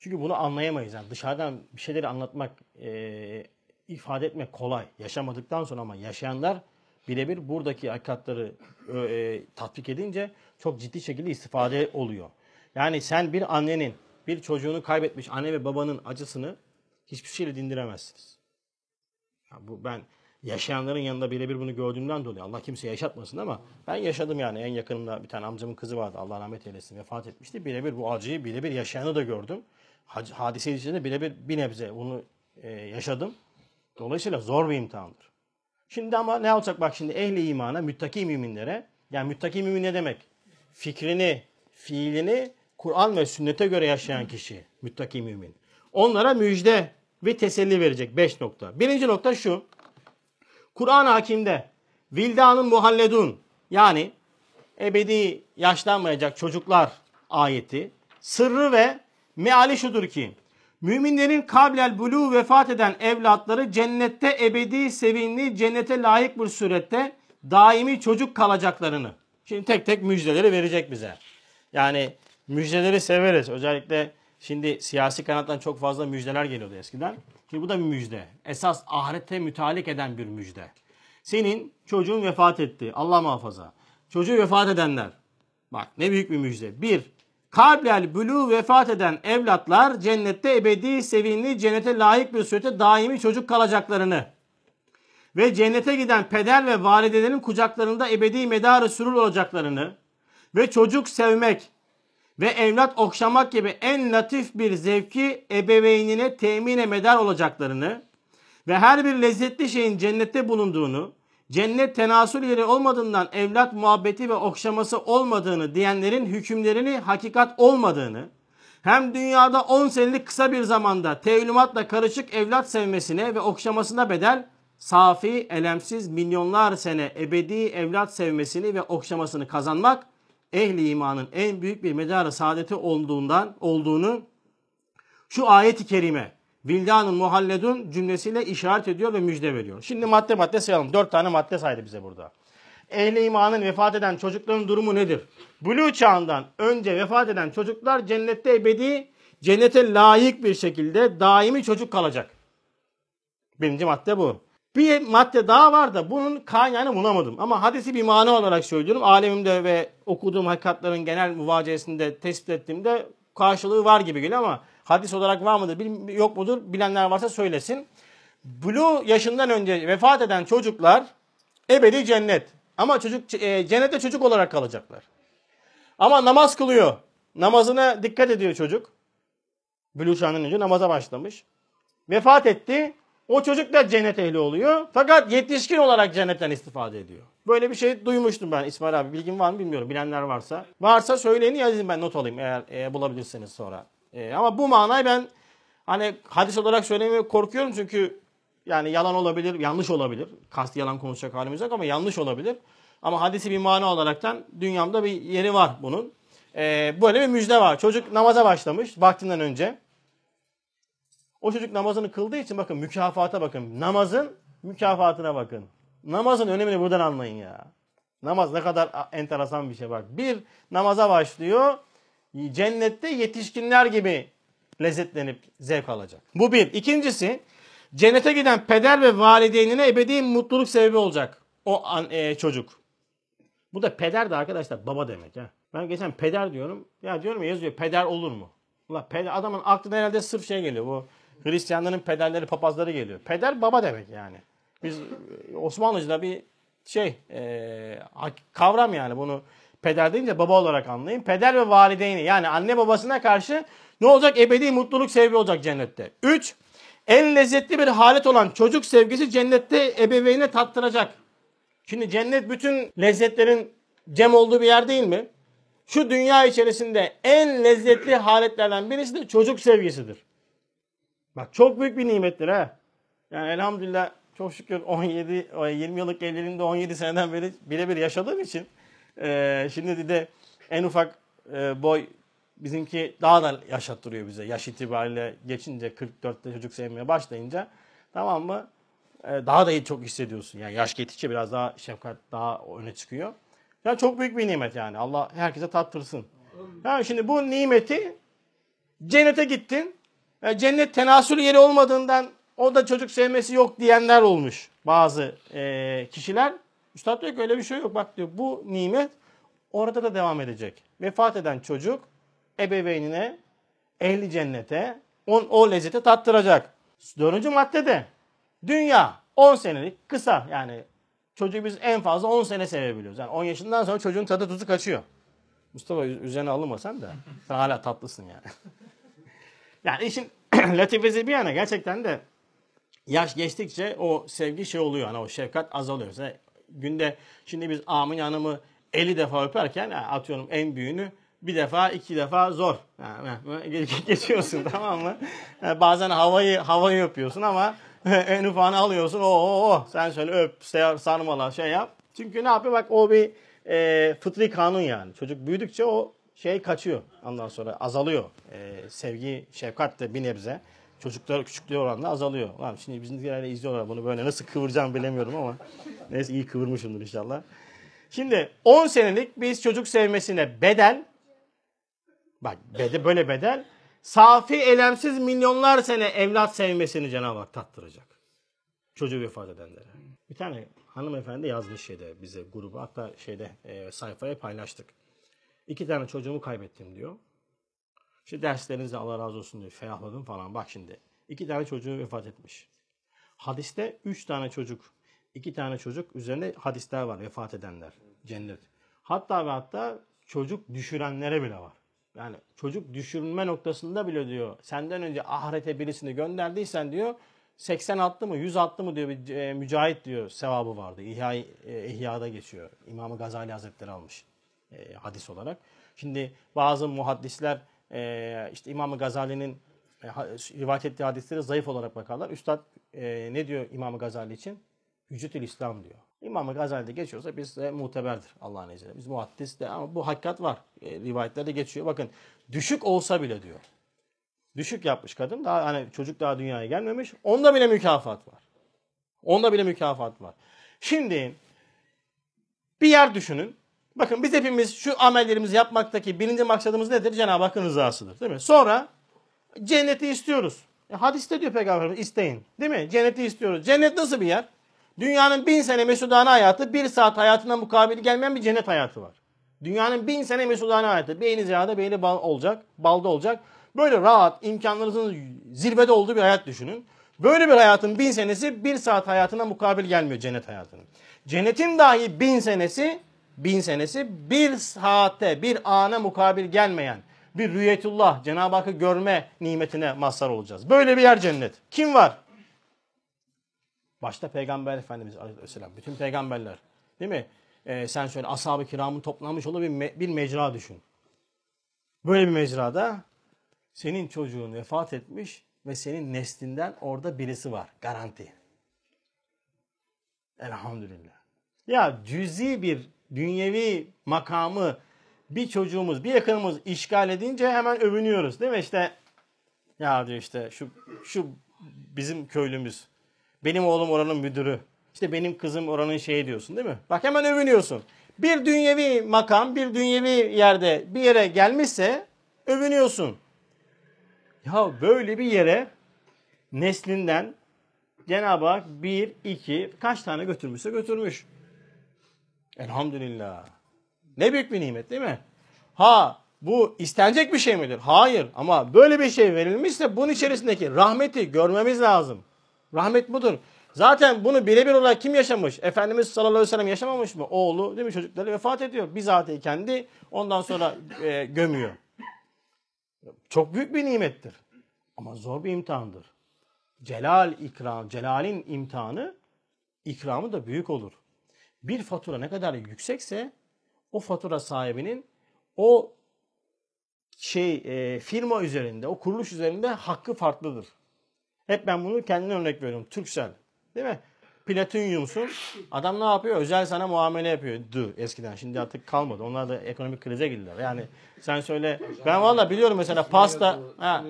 Çünkü bunu anlayamayız. Yani dışarıdan bir şeyleri anlatmak, e, ifade etmek kolay. Yaşamadıktan sonra ama yaşayanlar birebir buradaki hakikatları e, tatbik edince çok ciddi şekilde istifade oluyor. Yani sen bir annenin, bir çocuğunu kaybetmiş anne ve babanın acısını hiçbir şeyle dindiremezsiniz. Ya bu ben yaşayanların yanında birebir bunu gördüğümden dolayı Allah kimseye yaşatmasın ama ben yaşadım yani en yakınımda bir tane amcamın kızı vardı Allah rahmet eylesin vefat etmişti. Birebir bu acıyı birebir yaşayanı da gördüm. Hadise içinde birebir bir nebze bunu e, yaşadım. Dolayısıyla zor bir imtihandır. Şimdi ama ne olacak bak şimdi ehli imana, müttaki müminlere yani müttaki mümin ne demek? Fikrini, fiilini Kur'an ve sünnete göre yaşayan kişi müttaki mümin. Onlara müjde ve teselli verecek. Beş nokta. Birinci nokta şu. Kur'an-ı Hakim'de vildanın muhalledun yani ebedi yaşlanmayacak çocuklar ayeti sırrı ve meali şudur ki müminlerin kablel bulu vefat eden evlatları cennette ebedi sevinli cennete layık bir surette daimi çocuk kalacaklarını. Şimdi tek tek müjdeleri verecek bize. Yani müjdeleri severiz. Özellikle Şimdi siyasi kanattan çok fazla müjdeler geliyordu eskiden. Şimdi bu da bir müjde. Esas ahirette mütalik eden bir müjde. Senin çocuğun vefat etti. Allah muhafaza. Çocuğu vefat edenler. Bak ne büyük bir müjde. Bir, kalblel bülü vefat eden evlatlar cennette ebedi sevinli cennete layık bir surette daimi çocuk kalacaklarını ve cennete giden peder ve validelerin kucaklarında ebedi medarı sürür olacaklarını ve çocuk sevmek, ve evlat okşamak gibi en latif bir zevki ebeveynine temine medar olacaklarını ve her bir lezzetli şeyin cennette bulunduğunu, cennet tenasül yeri olmadığından evlat muhabbeti ve okşaması olmadığını diyenlerin hükümlerini hakikat olmadığını, hem dünyada 10 senelik kısa bir zamanda tevlimatla karışık evlat sevmesine ve okşamasına bedel, safi, elemsiz milyonlar sene ebedi evlat sevmesini ve okşamasını kazanmak ehli imanın en büyük bir medarı saadeti olduğundan olduğunu şu ayet-i kerime Vildanın muhalledun cümlesiyle işaret ediyor ve müjde veriyor. Şimdi madde madde sayalım. Dört tane madde saydı bize burada. ehli imanın vefat eden çocukların durumu nedir? Buluğ çağından önce vefat eden çocuklar cennette ebedi, cennete layık bir şekilde daimi çocuk kalacak. Birinci madde bu. Bir madde daha var da bunun kaynağını bulamadım. Ama hadisi bir mana olarak söylüyorum. Alemimde ve okuduğum hakikatlerin genel muvaciyesinde tespit ettiğimde karşılığı var gibi geliyor ama hadis olarak var mıdır yok mudur bilenler varsa söylesin. Bulu yaşından önce vefat eden çocuklar ebedi cennet. Ama çocuk e, cennette çocuk olarak kalacaklar. Ama namaz kılıyor. Namazına dikkat ediyor çocuk. Çağından önce namaza başlamış. Vefat etti. O çocuk da cennet ehli oluyor. Fakat yetişkin olarak cennetten istifade ediyor. Böyle bir şey duymuştum ben İsmail abi. Bilgin var mı bilmiyorum. Bilenler varsa. Varsa söyleyin yazayım ben not alayım eğer e, bulabilirseniz sonra. E, ama bu manayı ben hani hadis olarak söylemeye korkuyorum çünkü yani yalan olabilir, yanlış olabilir. Kasti yalan konuşacak halimiz yok ama yanlış olabilir. Ama hadisi bir mana olaraktan dünyamda bir yeri var bunun. E, böyle bir müjde var. Çocuk namaza başlamış vaktinden önce. O çocuk namazını kıldığı için bakın mükafata bakın. Namazın mükafatına bakın. Namazın önemini buradan anlayın ya. Namaz ne kadar enteresan bir şey bak. Bir namaza başlıyor. Cennette yetişkinler gibi lezzetlenip zevk alacak. Bu bir. İkincisi cennete giden peder ve valideynine ebedi mutluluk sebebi olacak. O an, e, çocuk. Bu da peder de arkadaşlar baba demek ha. Ben geçen peder diyorum. Ya diyorum ya yazıyor peder olur mu? Ulan peder, adamın aklına herhalde sırf şey geliyor. Bu Hristiyanların pederleri, papazları geliyor. Peder baba demek yani. Biz e, Osmanlıca'da bir şey e, kavram yani bunu peder deyince baba olarak anlayın. Peder ve valideyni yani anne babasına karşı ne olacak? Ebedi mutluluk sebebi olacak cennette. 3. En lezzetli bir halet olan çocuk sevgisi cennette ebeveyne tattıracak. Şimdi cennet bütün lezzetlerin cem olduğu bir yer değil mi? Şu dünya içerisinde en lezzetli haletlerden birisi de çocuk sevgisidir. Bak çok büyük bir nimettir ha. Yani elhamdülillah çok şükür 17 20 yıllık evliliğimde 17 seneden beri birebir yaşadığım için e, şimdi de en ufak e, boy bizimki daha da yaşattırıyor bize. Yaş itibariyle geçince 44'te çocuk sevmeye başlayınca tamam mı? E, daha da iyi çok hissediyorsun. Yani yaş geçtikçe biraz daha şefkat daha öne çıkıyor. Ya çok büyük bir nimet yani. Allah herkese tattırsın. Yani şimdi bu nimeti cennete gittin. E, cennet tenasül yeri olmadığından o da çocuk sevmesi yok diyenler olmuş bazı e, kişiler. Üstad diyor ki öyle bir şey yok. Bak diyor bu nimet orada da devam edecek. Vefat eden çocuk ebeveynine, ehli cennete on, o lezzeti tattıracak. Dördüncü maddede dünya 10 senelik kısa yani çocuğu biz en fazla 10 sene sevebiliyoruz. Yani 10 yaşından sonra çocuğun tadı tuzu kaçıyor. Mustafa üzerine alınmasan da sen hala tatlısın yani. Yani işin latifesi bir yana gerçekten de yaş geçtikçe o sevgi şey oluyor. Hani o şefkat azalıyor. Mesela günde şimdi biz Amin Hanım'ı 50 defa öperken yani atıyorum en büyüğünü bir defa iki defa zor. Yani geçiyorsun tamam mı? Yani bazen havayı havayı öpüyorsun ama en ufağını alıyorsun. O o o sen şöyle öp, sarmala şey yap. Çünkü ne yapıyor? Bak o bir e, fıtri kanun yani. Çocuk büyüdükçe o şey kaçıyor. Ondan sonra azalıyor. E, sevgi, şefkat de bir nebze. Çocuklar küçüklüğü oranla azalıyor. Lan şimdi bizimkiler de izliyorlar bunu böyle nasıl kıvıracağım bilemiyorum ama neyse iyi kıvırmışımdır inşallah. Şimdi 10 senelik biz çocuk sevmesine bedel bak bedel, böyle bedel safi elemsiz milyonlar sene evlat sevmesini Cenab-ı Hak tattıracak. Çocuğu vefat edenlere. Bir tane hanımefendi yazmış şeyde bize grubu hatta şeyde e, sayfaya paylaştık. İki tane çocuğumu kaybettim diyor. İşte derslerinize Allah razı olsun diyor. Ferahladım falan. Bak şimdi. iki tane çocuğu vefat etmiş. Hadiste üç tane çocuk, iki tane çocuk üzerinde hadisler var vefat edenler. Cennet. Hatta ve hatta çocuk düşürenlere bile var. Yani çocuk düşürülme noktasında bile diyor. Senden önce ahirete birisini gönderdiysen diyor 80 attı mı 100 attı mı diyor bir e, mücahit diyor sevabı vardı. İhya, e, İhya'da geçiyor. İmam Gazali Hazretleri almış e, hadis olarak. Şimdi bazı muhaddisler e, işte İmam Gazali'nin e, rivayet ettiği hadisleri zayıf olarak bakarlar. Üstad e, ne diyor İmam Gazali için? Hüccetül İslam diyor. İmam Gazali'de geçiyorsa biz de muteberdir Allah'ın izniyle. Biz muhaddis de ama bu hakikat var. E, rivayetlerde geçiyor. Bakın düşük olsa bile diyor. Düşük yapmış kadın. Daha hani çocuk daha dünyaya gelmemiş. Onda bile mükafat var. Onda bile mükafat var. Şimdi Bir yer düşünün. Bakın biz hepimiz şu amellerimizi yapmaktaki birinci maksadımız nedir? Cenab-ı Hakk'ın rızasıdır. Değil mi? Sonra cenneti istiyoruz. E, hadiste diyor Peygamberimiz isteyin. Değil mi? Cenneti istiyoruz. Cennet nasıl bir yer? Dünyanın bin sene mesudane hayatı bir saat hayatına mukabil gelmeyen bir cennet hayatı var. Dünyanın bin sene mesudane hayatı. Beyni ziyade beyni bal olacak, balda olacak. Böyle rahat, imkanlarınızın zirvede olduğu bir hayat düşünün. Böyle bir hayatın bin senesi bir saat hayatına mukabil gelmiyor cennet hayatının. Cennetin dahi bin senesi, bin senesi bir saate, bir ana mukabil gelmeyen bir rüyetullah, Cenab-ı Hakk'ı görme nimetine mazhar olacağız. Böyle bir yer cennet. Kim var? Başta Peygamber Efendimiz Aleyhisselam, bütün peygamberler. Değil mi? Ee, sen şöyle ashab-ı kiramın toplanmış olduğu bir, me- bir mecra düşün. Böyle bir mecrada senin çocuğun vefat etmiş ve senin neslinden orada birisi var. Garanti. Elhamdülillah. Ya cüzi bir dünyevi makamı bir çocuğumuz, bir yakınımız işgal edince hemen övünüyoruz. Değil mi? İşte ya diyor işte şu şu bizim köylümüz. Benim oğlum oranın müdürü. İşte benim kızım oranın şeyi diyorsun değil mi? Bak hemen övünüyorsun. Bir dünyevi makam, bir dünyevi yerde bir yere gelmişse övünüyorsun. Ya böyle bir yere neslinden Cenab-ı Hak bir, iki, kaç tane götürmüşse götürmüş. Elhamdülillah. Ne büyük bir nimet değil mi? Ha bu istenecek bir şey midir? Hayır ama böyle bir şey verilmişse bunun içerisindeki rahmeti görmemiz lazım. Rahmet budur. Zaten bunu birebir olarak kim yaşamış? Efendimiz sallallahu aleyhi ve sellem yaşamamış mı? Oğlu değil mi çocukları vefat ediyor. Bizatihi kendi ondan sonra e, gömüyor. Çok büyük bir nimettir. Ama zor bir imtihandır. Celal ikram, Celal'in imtihanı ikramı da büyük olur. Bir fatura ne kadar yüksekse o fatura sahibinin o şey e, firma üzerinde, o kuruluş üzerinde hakkı farklıdır. Hep ben bunu kendine örnek veriyorum. Türksel. Değil mi? Platinyumsun. Adam ne yapıyor? Özel sana muamele yapıyor. Du eskiden. Şimdi artık kalmadı. Onlar da ekonomik krize girdiler. Yani sen söyle. Ben valla biliyorum mesela pasta. Ha,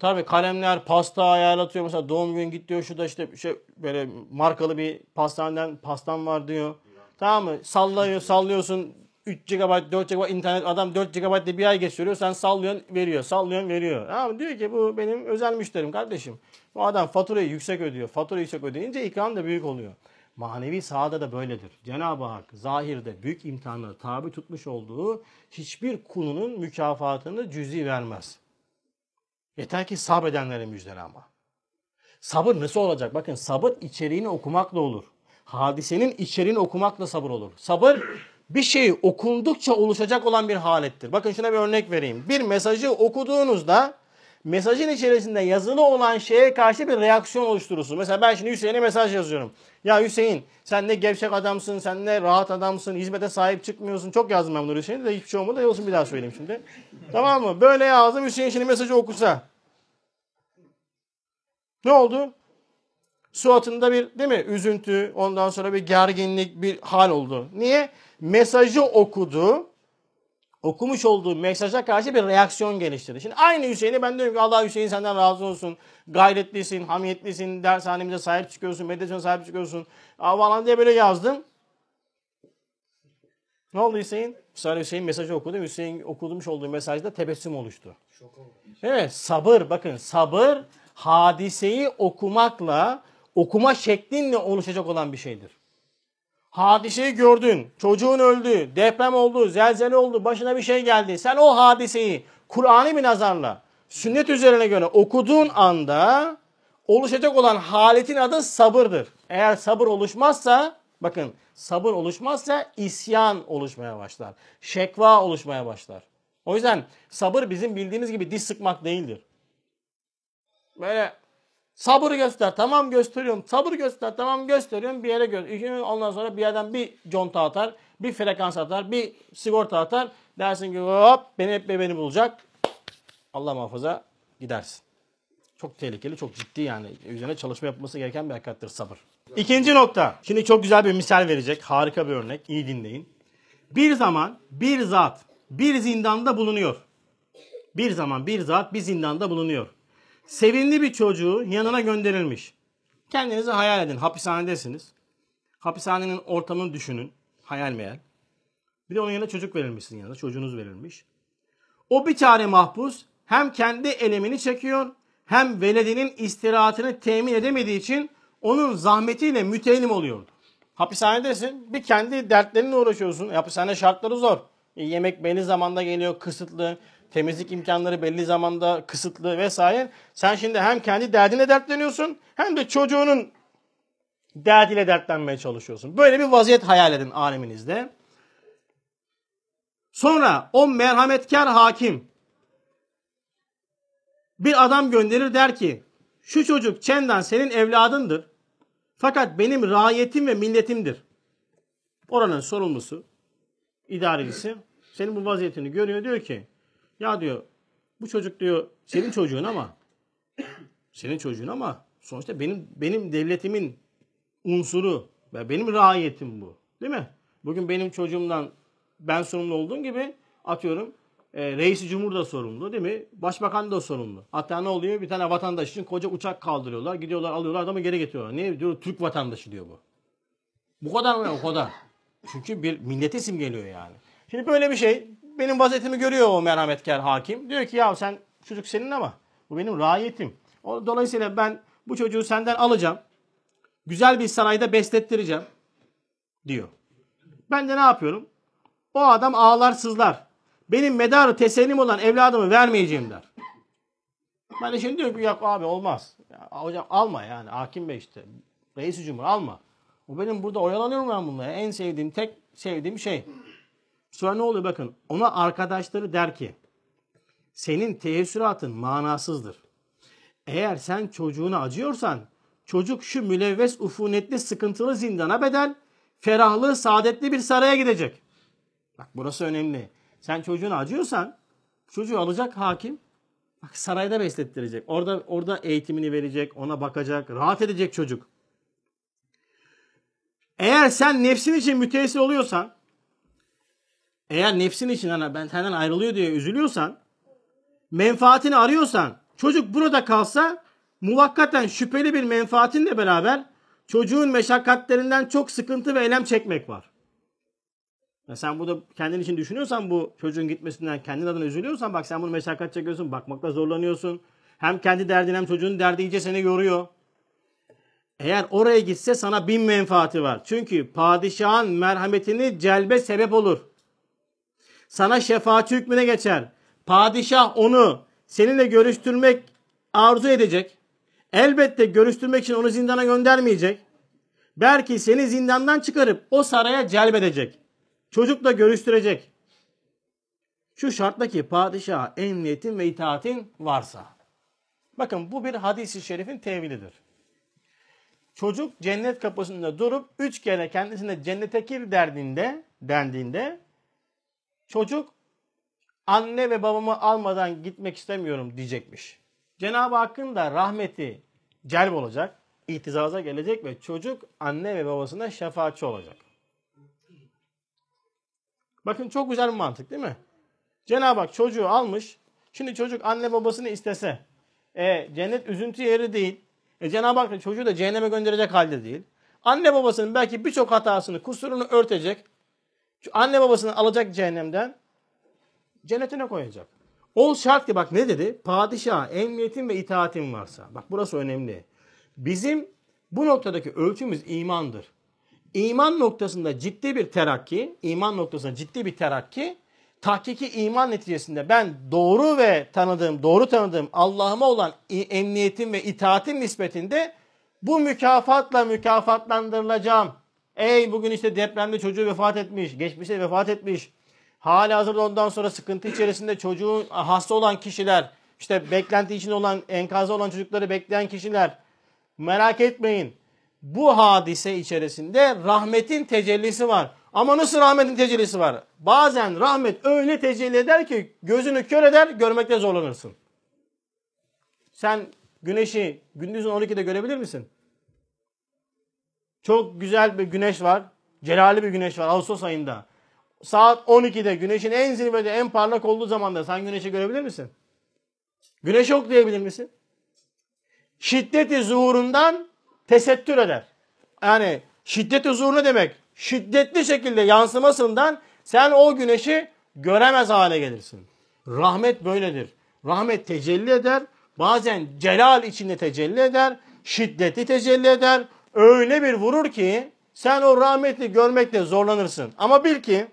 tabii kalemler pasta ayarlatıyor. Mesela doğum gün git diyor. Şurada işte şey böyle markalı bir pastaneden pastam var diyor. Tamam mı? Sallıyor, sallıyorsun. 3 GB, 4 GB internet adam 4 GB de bir ay geçiriyor. Sen sallıyorsun, veriyor. Sallıyorsun, veriyor. Ama diyor ki bu benim özel müşterim kardeşim. Bu adam faturayı yüksek ödüyor. Faturayı yüksek ödeyince ikram da büyük oluyor. Manevi sahada da böyledir. Cenab-ı Hak zahirde büyük imtihanlara tabi tutmuş olduğu hiçbir kulunun mükafatını cüzi vermez. Yeter ki sabredenlere müjdele ama. Sabır nasıl olacak? Bakın sabır içeriğini okumakla olur. Hadisenin içeriğini okumakla sabır olur. Sabır bir şey okundukça oluşacak olan bir halettir. Bakın şuna bir örnek vereyim. Bir mesajı okuduğunuzda mesajın içerisinde yazılı olan şeye karşı bir reaksiyon oluşturursunuz. Mesela ben şimdi Hüseyin'e mesaj yazıyorum. Ya Hüseyin sen ne gevşek adamsın, sen ne rahat adamsın, hizmete sahip çıkmıyorsun. Çok yazdım ben bunu Hüseyin'e de hiçbir şey olmadı. Olsun bir daha söyleyeyim şimdi. tamam mı? Böyle yazdım Hüseyin şimdi mesajı okusa. Ne oldu? Suatında bir değil mi üzüntü, ondan sonra bir gerginlik, bir hal oldu. Niye? Mesajı okudu. Okumuş olduğu mesaja karşı bir reaksiyon geliştirdi. Şimdi aynı Hüseyin'i ben diyorum ki Allah Hüseyin senden razı olsun. Gayretlisin, hamiyetlisin, dershanemize sahip çıkıyorsun, meditasyona sahip çıkıyorsun. Falan diye böyle yazdım. Ne oldu Hüseyin? Sonra Hüseyin mesajı okudu. Hüseyin okudumuş olduğu mesajda tebessüm oluştu. Evet sabır bakın sabır hadiseyi okumakla okuma şeklinle oluşacak olan bir şeydir. Hadiseyi gördün, çocuğun öldü, deprem oldu, zelzele oldu, başına bir şey geldi. Sen o hadiseyi Kur'an'ı bir nazarla, sünnet üzerine göre okuduğun anda oluşacak olan haletin adı sabırdır. Eğer sabır oluşmazsa, bakın sabır oluşmazsa isyan oluşmaya başlar. Şekva oluşmaya başlar. O yüzden sabır bizim bildiğimiz gibi diş sıkmak değildir. Böyle sabır göster. Tamam gösteriyorum. Sabır göster. Tamam gösteriyorum. Bir yere göster. Ondan sonra bir yerden bir conta atar. Bir frekans atar. Bir sigorta atar. Dersin ki hop beni hep beni bulacak. Allah muhafaza gidersin. Çok tehlikeli, çok ciddi yani. Üzerine çalışma yapılması gereken bir hakikattir sabır. İkinci nokta. Şimdi çok güzel bir misal verecek. Harika bir örnek. İyi dinleyin. Bir zaman bir zat bir zindanda bulunuyor. Bir zaman bir zat bir zindanda bulunuyor. Sevimli bir çocuğu yanına gönderilmiş. Kendinizi hayal edin. Hapishanedesiniz. Hapishanenin ortamını düşünün. Hayal meyal. Bir de onun yanına çocuk verilmiş sizin yanına. Çocuğunuz verilmiş. O bir tane mahpus hem kendi elemini çekiyor hem veledinin istirahatını temin edemediği için onun zahmetiyle mütelim oluyordu. Hapishanedesin. Bir kendi dertlerinle uğraşıyorsun. Hapishane şartları zor. E, yemek belli zamanda geliyor, kısıtlı. Temizlik imkanları belli zamanda kısıtlı vesaire. Sen şimdi hem kendi derdine dertleniyorsun hem de çocuğunun derdiyle dertlenmeye çalışıyorsun. Böyle bir vaziyet hayal edin aleminizde. Sonra o merhametkar hakim bir adam gönderir der ki şu çocuk Çendan senin evladındır. Fakat benim rayiyetim ve milletimdir. Oranın sorumlusu, idarecisi senin bu vaziyetini görüyor diyor ki ya diyor bu çocuk diyor senin çocuğun ama senin çocuğun ama sonuçta benim benim devletimin unsuru ve benim rayiyetim bu. Değil mi? Bugün benim çocuğumdan ben sorumlu olduğum gibi atıyorum e, reisi cumhur da sorumlu değil mi? Başbakan da sorumlu. Hatta ne oluyor? Bir tane vatandaş için koca uçak kaldırıyorlar. Gidiyorlar alıyorlar adamı geri getiriyorlar. Niye? Diyor Türk vatandaşı diyor bu. Bu kadar mı? O kadar. Çünkü bir milleti simgeliyor yani. Şimdi böyle bir şey benim vaziyetimi görüyor o merhametkar hakim. Diyor ki ya sen çocuk senin ama bu benim rayiyetim. Dolayısıyla ben bu çocuğu senden alacağım. Güzel bir sarayda beslettireceğim diyor. Ben de ne yapıyorum? O adam ağlar sızlar. Benim medarı tesellim olan evladımı vermeyeceğim der. Ben de şimdi diyorum ki yok abi olmaz. Ya, hocam alma yani hakim bey işte. Reis cumhur alma. O benim burada oyalanıyorum ben bununla. En sevdiğim, tek sevdiğim şey. Sonra ne oluyor bakın. Ona arkadaşları der ki senin teessüratın manasızdır. Eğer sen çocuğuna acıyorsan çocuk şu mülevves ufunetli sıkıntılı zindana bedel ferahlı saadetli bir saraya gidecek. Bak burası önemli. Sen çocuğuna acıyorsan çocuğu alacak hakim bak sarayda beslettirecek. Orada orada eğitimini verecek, ona bakacak, rahat edecek çocuk. Eğer sen nefsin için müteessir oluyorsan eğer nefsin için hani ben senden ayrılıyor diye üzülüyorsan menfaatini arıyorsan çocuk burada kalsa muvakkaten şüpheli bir menfaatinle beraber çocuğun meşakkatlerinden çok sıkıntı ve elem çekmek var. Ya sen burada kendin için düşünüyorsan bu çocuğun gitmesinden kendin adına üzülüyorsan bak sen bunu meşakkat çekiyorsun. Bakmakta zorlanıyorsun. Hem kendi derdin hem çocuğun derdi iyice seni yoruyor. Eğer oraya gitse sana bin menfaati var. Çünkü padişahın merhametini celbe sebep olur. Sana şefaatçi hükmüne geçer. Padişah onu seninle görüştürmek arzu edecek. Elbette görüştürmek için onu zindana göndermeyecek. Belki seni zindandan çıkarıp o saraya celbedecek. Çocukla görüştürecek. Şu şartla ki padişaha emniyetin ve itaatin varsa. Bakın bu bir hadisi şerifin tevilidir. Çocuk cennet kapısında durup üç kere kendisine cennete gir derdinde, dendiğinde çocuk anne ve babamı almadan gitmek istemiyorum diyecekmiş. Cenab-ı Hakk'ın da rahmeti celb olacak, itizaza gelecek ve çocuk anne ve babasına şefaatçi olacak. Bakın çok güzel bir mantık değil mi? Cenab-ı Hak çocuğu almış. Şimdi çocuk anne babasını istese. E, cennet üzüntü yeri değil. E, Cenab-ı Hak çocuğu da cehenneme gönderecek halde değil. Anne babasının belki birçok hatasını, kusurunu örtecek. Anne babasını alacak cehennemden. Cennetine koyacak. Ol şart ki bak ne dedi? Padişah emniyetin ve itaatin varsa. Bak burası önemli. Bizim bu noktadaki ölçümüz imandır. İman noktasında ciddi bir terakki, iman noktasında ciddi bir terakki, tahkiki iman neticesinde ben doğru ve tanıdığım, doğru tanıdığım Allah'ıma olan emniyetim ve itaatim nispetinde bu mükafatla mükafatlandırılacağım. Ey bugün işte depremde çocuğu vefat etmiş, geçmişte vefat etmiş. Hala hazırda ondan sonra sıkıntı içerisinde çocuğu hasta olan kişiler, işte beklenti içinde olan, enkazda olan çocukları bekleyen kişiler. Merak etmeyin bu hadise içerisinde rahmetin tecellisi var. Ama nasıl rahmetin tecellisi var? Bazen rahmet öyle tecelli eder ki gözünü kör eder, görmekte zorlanırsın. Sen güneşi gündüzün 12'de görebilir misin? Çok güzel bir güneş var. Celali bir güneş var Ağustos ayında. Saat 12'de güneşin en zirvede en parlak olduğu zamanda sen güneşi görebilir misin? Güneş yok diyebilir misin? Şiddeti zuhurundan tesettür eder. Yani şiddet huzuru ne demek? şiddetli şekilde yansımasından sen o güneşi göremez hale gelirsin. Rahmet böyledir. Rahmet tecelli eder. Bazen celal içinde tecelli eder. Şiddetli tecelli eder. Öyle bir vurur ki sen o rahmeti görmekte zorlanırsın. Ama bil ki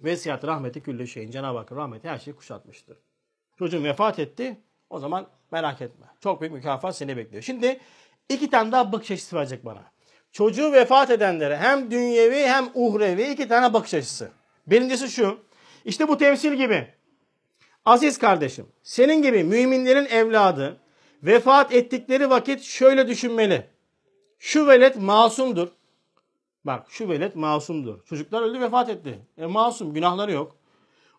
vesiyat rahmeti külle şeyin. Cenab-ı Hak rahmeti her şeyi kuşatmıştır. Çocuğun vefat etti. O zaman merak etme. Çok büyük mükafat seni bekliyor. Şimdi iki tane daha bakış açısı verecek bana. Çocuğu vefat edenlere hem dünyevi hem uhrevi iki tane bakış açısı. Birincisi şu. İşte bu temsil gibi. Aziz kardeşim, senin gibi müminlerin evladı vefat ettikleri vakit şöyle düşünmeli. Şu velet masumdur. Bak şu velet masumdur. Çocuklar öldü vefat etti. E masum günahları yok.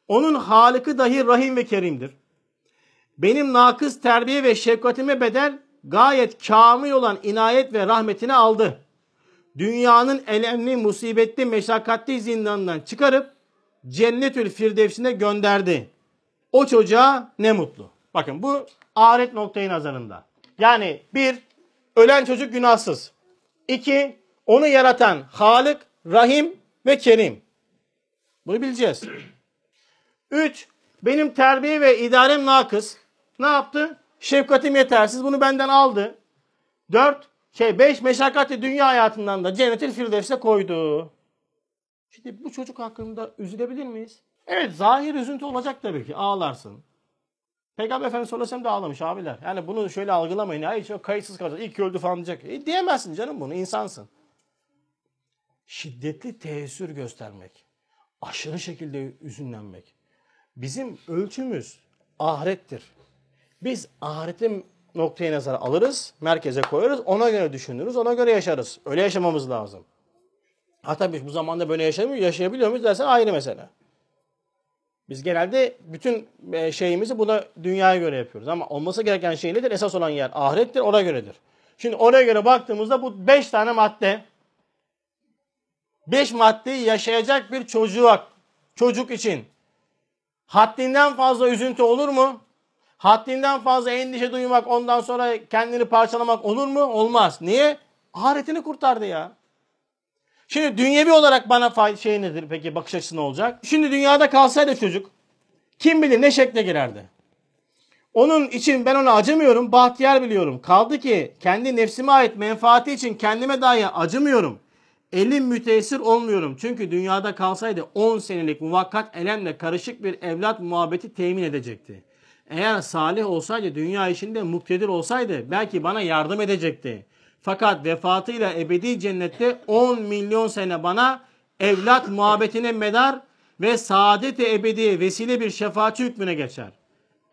Onun halıkı dahi rahim ve kerimdir. Benim nakız terbiye ve şefkatime bedel gayet kamil olan inayet ve rahmetini aldı. Dünyanın elemli, musibetli, meşakkatli zindanından çıkarıp cennetül firdevsine gönderdi. O çocuğa ne mutlu. Bakın bu ahiret noktayı nazarında. Yani bir, ölen çocuk günahsız. İki, onu yaratan Halık, Rahim ve Kerim. Bunu bileceğiz. Üç, benim terbiye ve idarem nakıs. Ne yaptı? Şefkatim yetersiz. Bunu benden aldı. Dört, şey beş meşakkatli dünya hayatından da cennetin firdevse koydu. Şimdi bu çocuk hakkında üzülebilir miyiz? Evet zahir üzüntü olacak tabii ki. Ağlarsın. Peygamber Efendimiz sallallahu aleyhi ve sellem de ağlamış abiler. Yani bunu şöyle algılamayın. Hayır çok kayıtsız kalacak. İlk öldü falan diyecek. E, diyemezsin canım bunu. insansın. Şiddetli teessür göstermek. Aşırı şekilde üzünlenmek. Bizim ölçümüz ahirettir. Biz ahiretin noktaya nazar alırız, merkeze koyarız, ona göre düşünürüz, ona göre yaşarız. Öyle yaşamamız lazım. Hatta biz bu zamanda böyle yaşamıyor, yaşayabiliyor muyuz dersen ayrı mesele. Biz genelde bütün e, şeyimizi buna dünyaya göre yapıyoruz. Ama olması gereken şey nedir? Esas olan yer ahirettir, ona göredir. Şimdi oraya göre baktığımızda bu beş tane madde, beş maddeyi yaşayacak bir çocuğa, çocuk için haddinden fazla üzüntü olur mu? Haddinden fazla endişe duymak, ondan sonra kendini parçalamak olur mu? Olmaz. Niye? Ahiretini kurtardı ya. Şimdi dünyevi olarak bana şey nedir peki bakış açısı ne olacak? Şimdi dünyada kalsaydı çocuk kim bilir ne şekle girerdi. Onun için ben ona acımıyorum, bahtiyar biliyorum. Kaldı ki kendi nefsime ait menfaati için kendime dahi acımıyorum. Elim müteessir olmuyorum. Çünkü dünyada kalsaydı 10 senelik muvakkat elemle karışık bir evlat muhabbeti temin edecekti. Eğer salih olsaydı, dünya işinde muktedir olsaydı belki bana yardım edecekti. Fakat vefatıyla ebedi cennette 10 milyon sene bana evlat muhabbetine medar ve saadet-i ebedi vesile bir şefaatçi hükmüne geçer.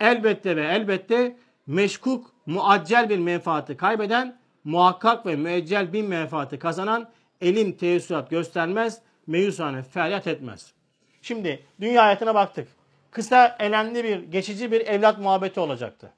Elbette ve elbette meşkuk, muaccel bir menfaati kaybeden, muhakkak ve müeccel bir menfaati kazanan elim teessürat göstermez, meyusane feryat etmez. Şimdi dünya hayatına baktık. Kısa, elemli bir, geçici bir evlat muhabbeti olacaktı.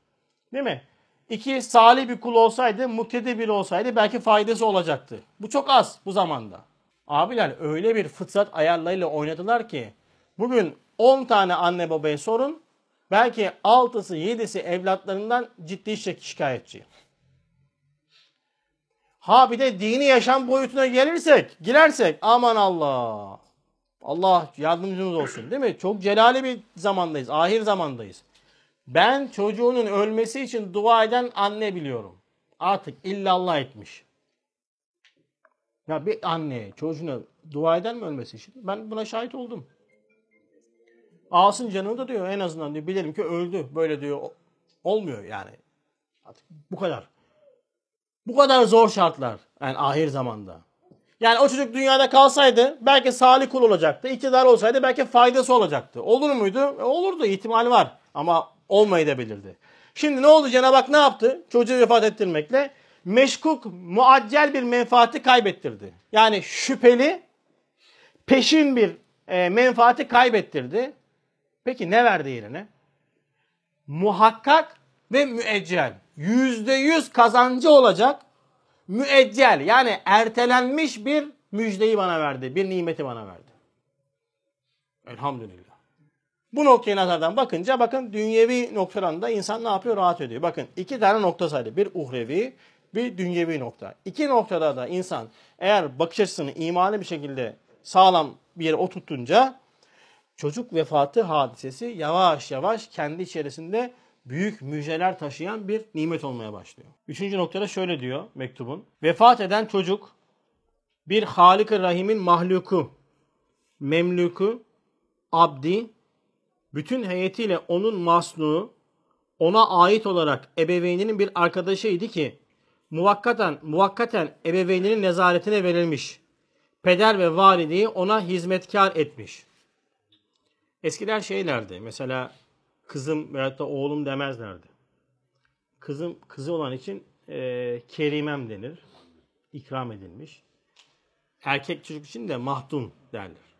Değil mi? İki, salih bir kul olsaydı, muktedi biri olsaydı belki faydası olacaktı. Bu çok az bu zamanda. Abiler öyle bir fıtrat ayarlarıyla oynadılar ki bugün 10 tane anne babaya sorun belki 6'sı 7'si evlatlarından ciddi şikayetçi. Ha bir de dini yaşam boyutuna gelirsek, girersek aman Allah. Allah yardımcımız olsun değil mi? Çok celali bir zamandayız. Ahir zamandayız. Ben çocuğunun ölmesi için dua eden anne biliyorum. Artık illallah etmiş. Ya bir anne çocuğuna dua eder mi ölmesi için? Ben buna şahit oldum. Alsın canını da diyor en azından diyor. Bilelim ki öldü. Böyle diyor. Olmuyor yani. Artık bu kadar. Bu kadar zor şartlar. Yani ahir zamanda. Yani o çocuk dünyada kalsaydı belki salih kul olacaktı. İktidar olsaydı belki faydası olacaktı. Olur muydu? E, olurdu. ihtimali var. Ama olmayabilirdi. Şimdi ne oldu Cenab-ı Hak ne yaptı? Çocuğu vefat ettirmekle meşkuk, muaccel bir menfaati kaybettirdi. Yani şüpheli, peşin bir e, menfaati kaybettirdi. Peki ne verdi yerine? Muhakkak ve müeccel. Yüzde yüz kazancı olacak müeccel yani ertelenmiş bir müjdeyi bana verdi. Bir nimeti bana verdi. Elhamdülillah. Bu noktaya nazardan bakınca bakın dünyevi noktadan da insan ne yapıyor? Rahat ediyor. Bakın iki tane nokta saydı. Bir uhrevi, bir dünyevi nokta. İki noktada da insan eğer bakış açısını imani bir şekilde sağlam bir yere oturtunca çocuk vefatı hadisesi yavaş yavaş kendi içerisinde büyük müjdeler taşıyan bir nimet olmaya başlıyor. Üçüncü noktada şöyle diyor mektubun. Vefat eden çocuk bir Halik-i Rahim'in mahluku, memluku, abdi, bütün heyetiyle onun masnuğu, ona ait olarak ebeveyninin bir arkadaşıydı ki muvakkaten, muvakkaten ebeveyninin nezaretine verilmiş. Peder ve validi ona hizmetkar etmiş. Eskiler şeylerdi. Mesela kızım veyahut da oğlum demezlerdi. Kızım kızı olan için e, kerimem denir. İkram edilmiş. Erkek çocuk için de mahdum derler.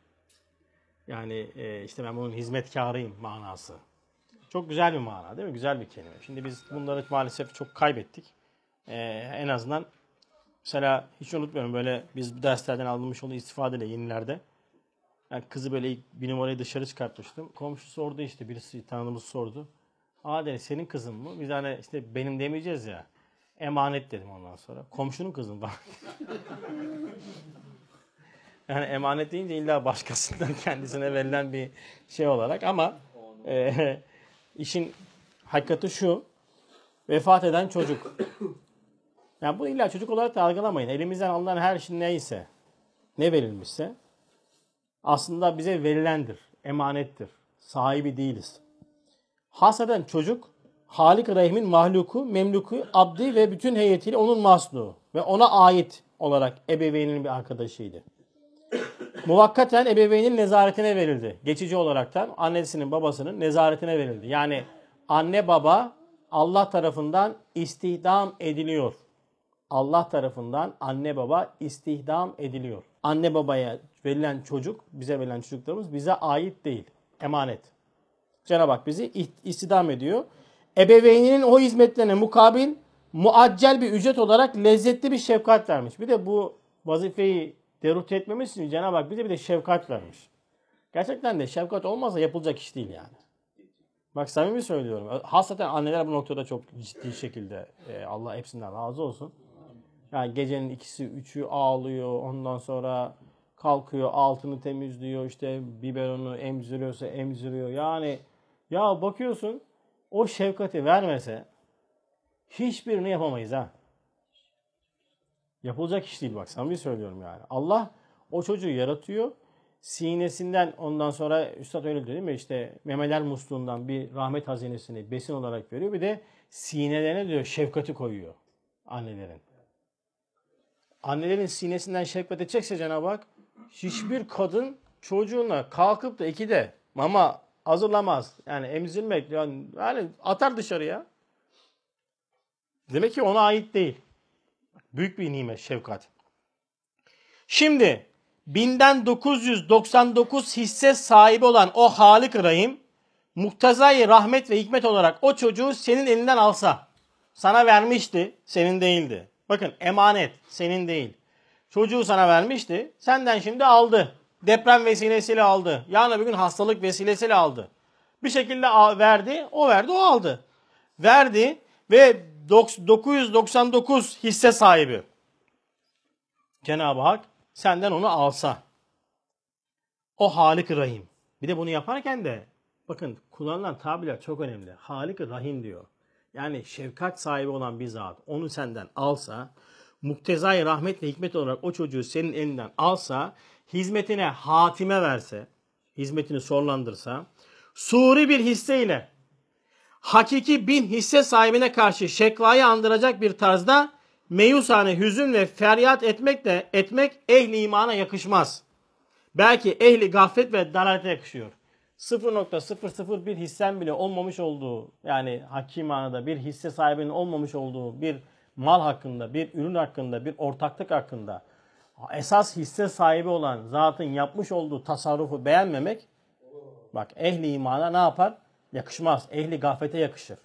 Yani e, işte ben bunun hizmetkarıyım manası. Çok güzel bir mana değil mi? Güzel bir kelime. Şimdi biz bunları maalesef çok kaybettik. E, en azından mesela hiç unutmuyorum böyle biz bu derslerden aldığımız olduğu istifadeyle yenilerde. Yani kızı böyle bir numarayı dışarı çıkartmıştım. Komşu sordu işte birisi tanıdığımız sordu. Aa dedi senin kızın mı? Biz hani işte benim demeyeceğiz ya. Emanet dedim ondan sonra. Komşunun kızım falan. yani emanet deyince illa başkasından kendisine verilen bir şey olarak ama e, işin hakikati şu. Vefat eden çocuk. Yani bu illa çocuk olarak da algılamayın. Elimizden alınan her şey neyse, ne verilmişse aslında bize verilendir, emanettir. Sahibi değiliz. Hasaden çocuk Halik Rahim'in mahluku, memluku, abdi ve bütün heyetiyle onun masnuğu ve ona ait olarak ebeveyninin bir arkadaşıydı. Muvakkaten ebeveynin nezaretine verildi. Geçici olaraktan annesinin babasının nezaretine verildi. Yani anne baba Allah tarafından istihdam ediliyor. Allah tarafından anne baba istihdam ediliyor. Anne babaya verilen çocuk, bize verilen çocuklarımız bize ait değil. Emanet. Cenab-ı Hak bizi istihdam ediyor. Ebeveyninin o hizmetlerine mukabil muaccel bir ücret olarak lezzetli bir şefkat vermiş. Bir de bu vazifeyi derut etmemiz için Cenab-ı Hak bize bir de şefkat vermiş. Gerçekten de şefkat olmazsa yapılacak iş değil yani. Bak samimi söylüyorum. Hasreten anneler bu noktada çok ciddi şekilde e, Allah hepsinden razı olsun. Yani gecenin ikisi üçü ağlıyor. Ondan sonra kalkıyor altını temizliyor. işte biberonu emziriyorsa emziriyor. Yani ya bakıyorsun o şefkati vermese hiçbirini yapamayız ha. Yapılacak iş değil bak samimi söylüyorum yani. Allah o çocuğu yaratıyor. Sinesinden ondan sonra Üstad öyle diyor değil mi? İşte memeler musluğundan bir rahmet hazinesini besin olarak veriyor. Bir de sinelerine diyor şefkati koyuyor annelerin. Annelerin sinesinden şefkat edecekse Cenab-ı Hak hiçbir kadın çocuğuna kalkıp da ikide mama hazırlamaz. Yani emzirmek yani, yani atar dışarıya. Demek ki ona ait değil. Büyük bir nimet şefkat. Şimdi binden 999 hisse sahibi olan o Halik Rahim muktezai rahmet ve hikmet olarak o çocuğu senin elinden alsa sana vermişti senin değildi. Bakın emanet senin değil. Çocuğu sana vermişti. Senden şimdi aldı. Deprem vesilesiyle aldı. Yarın bir gün hastalık vesilesiyle aldı. Bir şekilde verdi. O verdi o aldı. Verdi ve 999 hisse sahibi. Cenab-ı Hak senden onu alsa. O Halik Rahim. Bir de bunu yaparken de bakın kullanılan tabirler çok önemli. Halik Rahim diyor. Yani şefkat sahibi olan bir zat onu senden alsa muktezai rahmet ve hikmet olarak o çocuğu senin elinden alsa, hizmetine hatime verse, hizmetini sonlandırsa, suri bir hisseyle hakiki bin hisse sahibine karşı şekvayı andıracak bir tarzda meyusane hüzün ve feryat etmek de etmek ehli imana yakışmaz. Belki ehli gaflet ve dalalete yakışıyor. 0.001 hissen bile olmamış olduğu yani hakim manada bir hisse sahibinin olmamış olduğu bir mal hakkında, bir ürün hakkında, bir ortaklık hakkında esas hisse sahibi olan zatın yapmış olduğu tasarrufu beğenmemek bak ehli imana ne yapar? Yakışmaz. Ehli gaflete yakışır.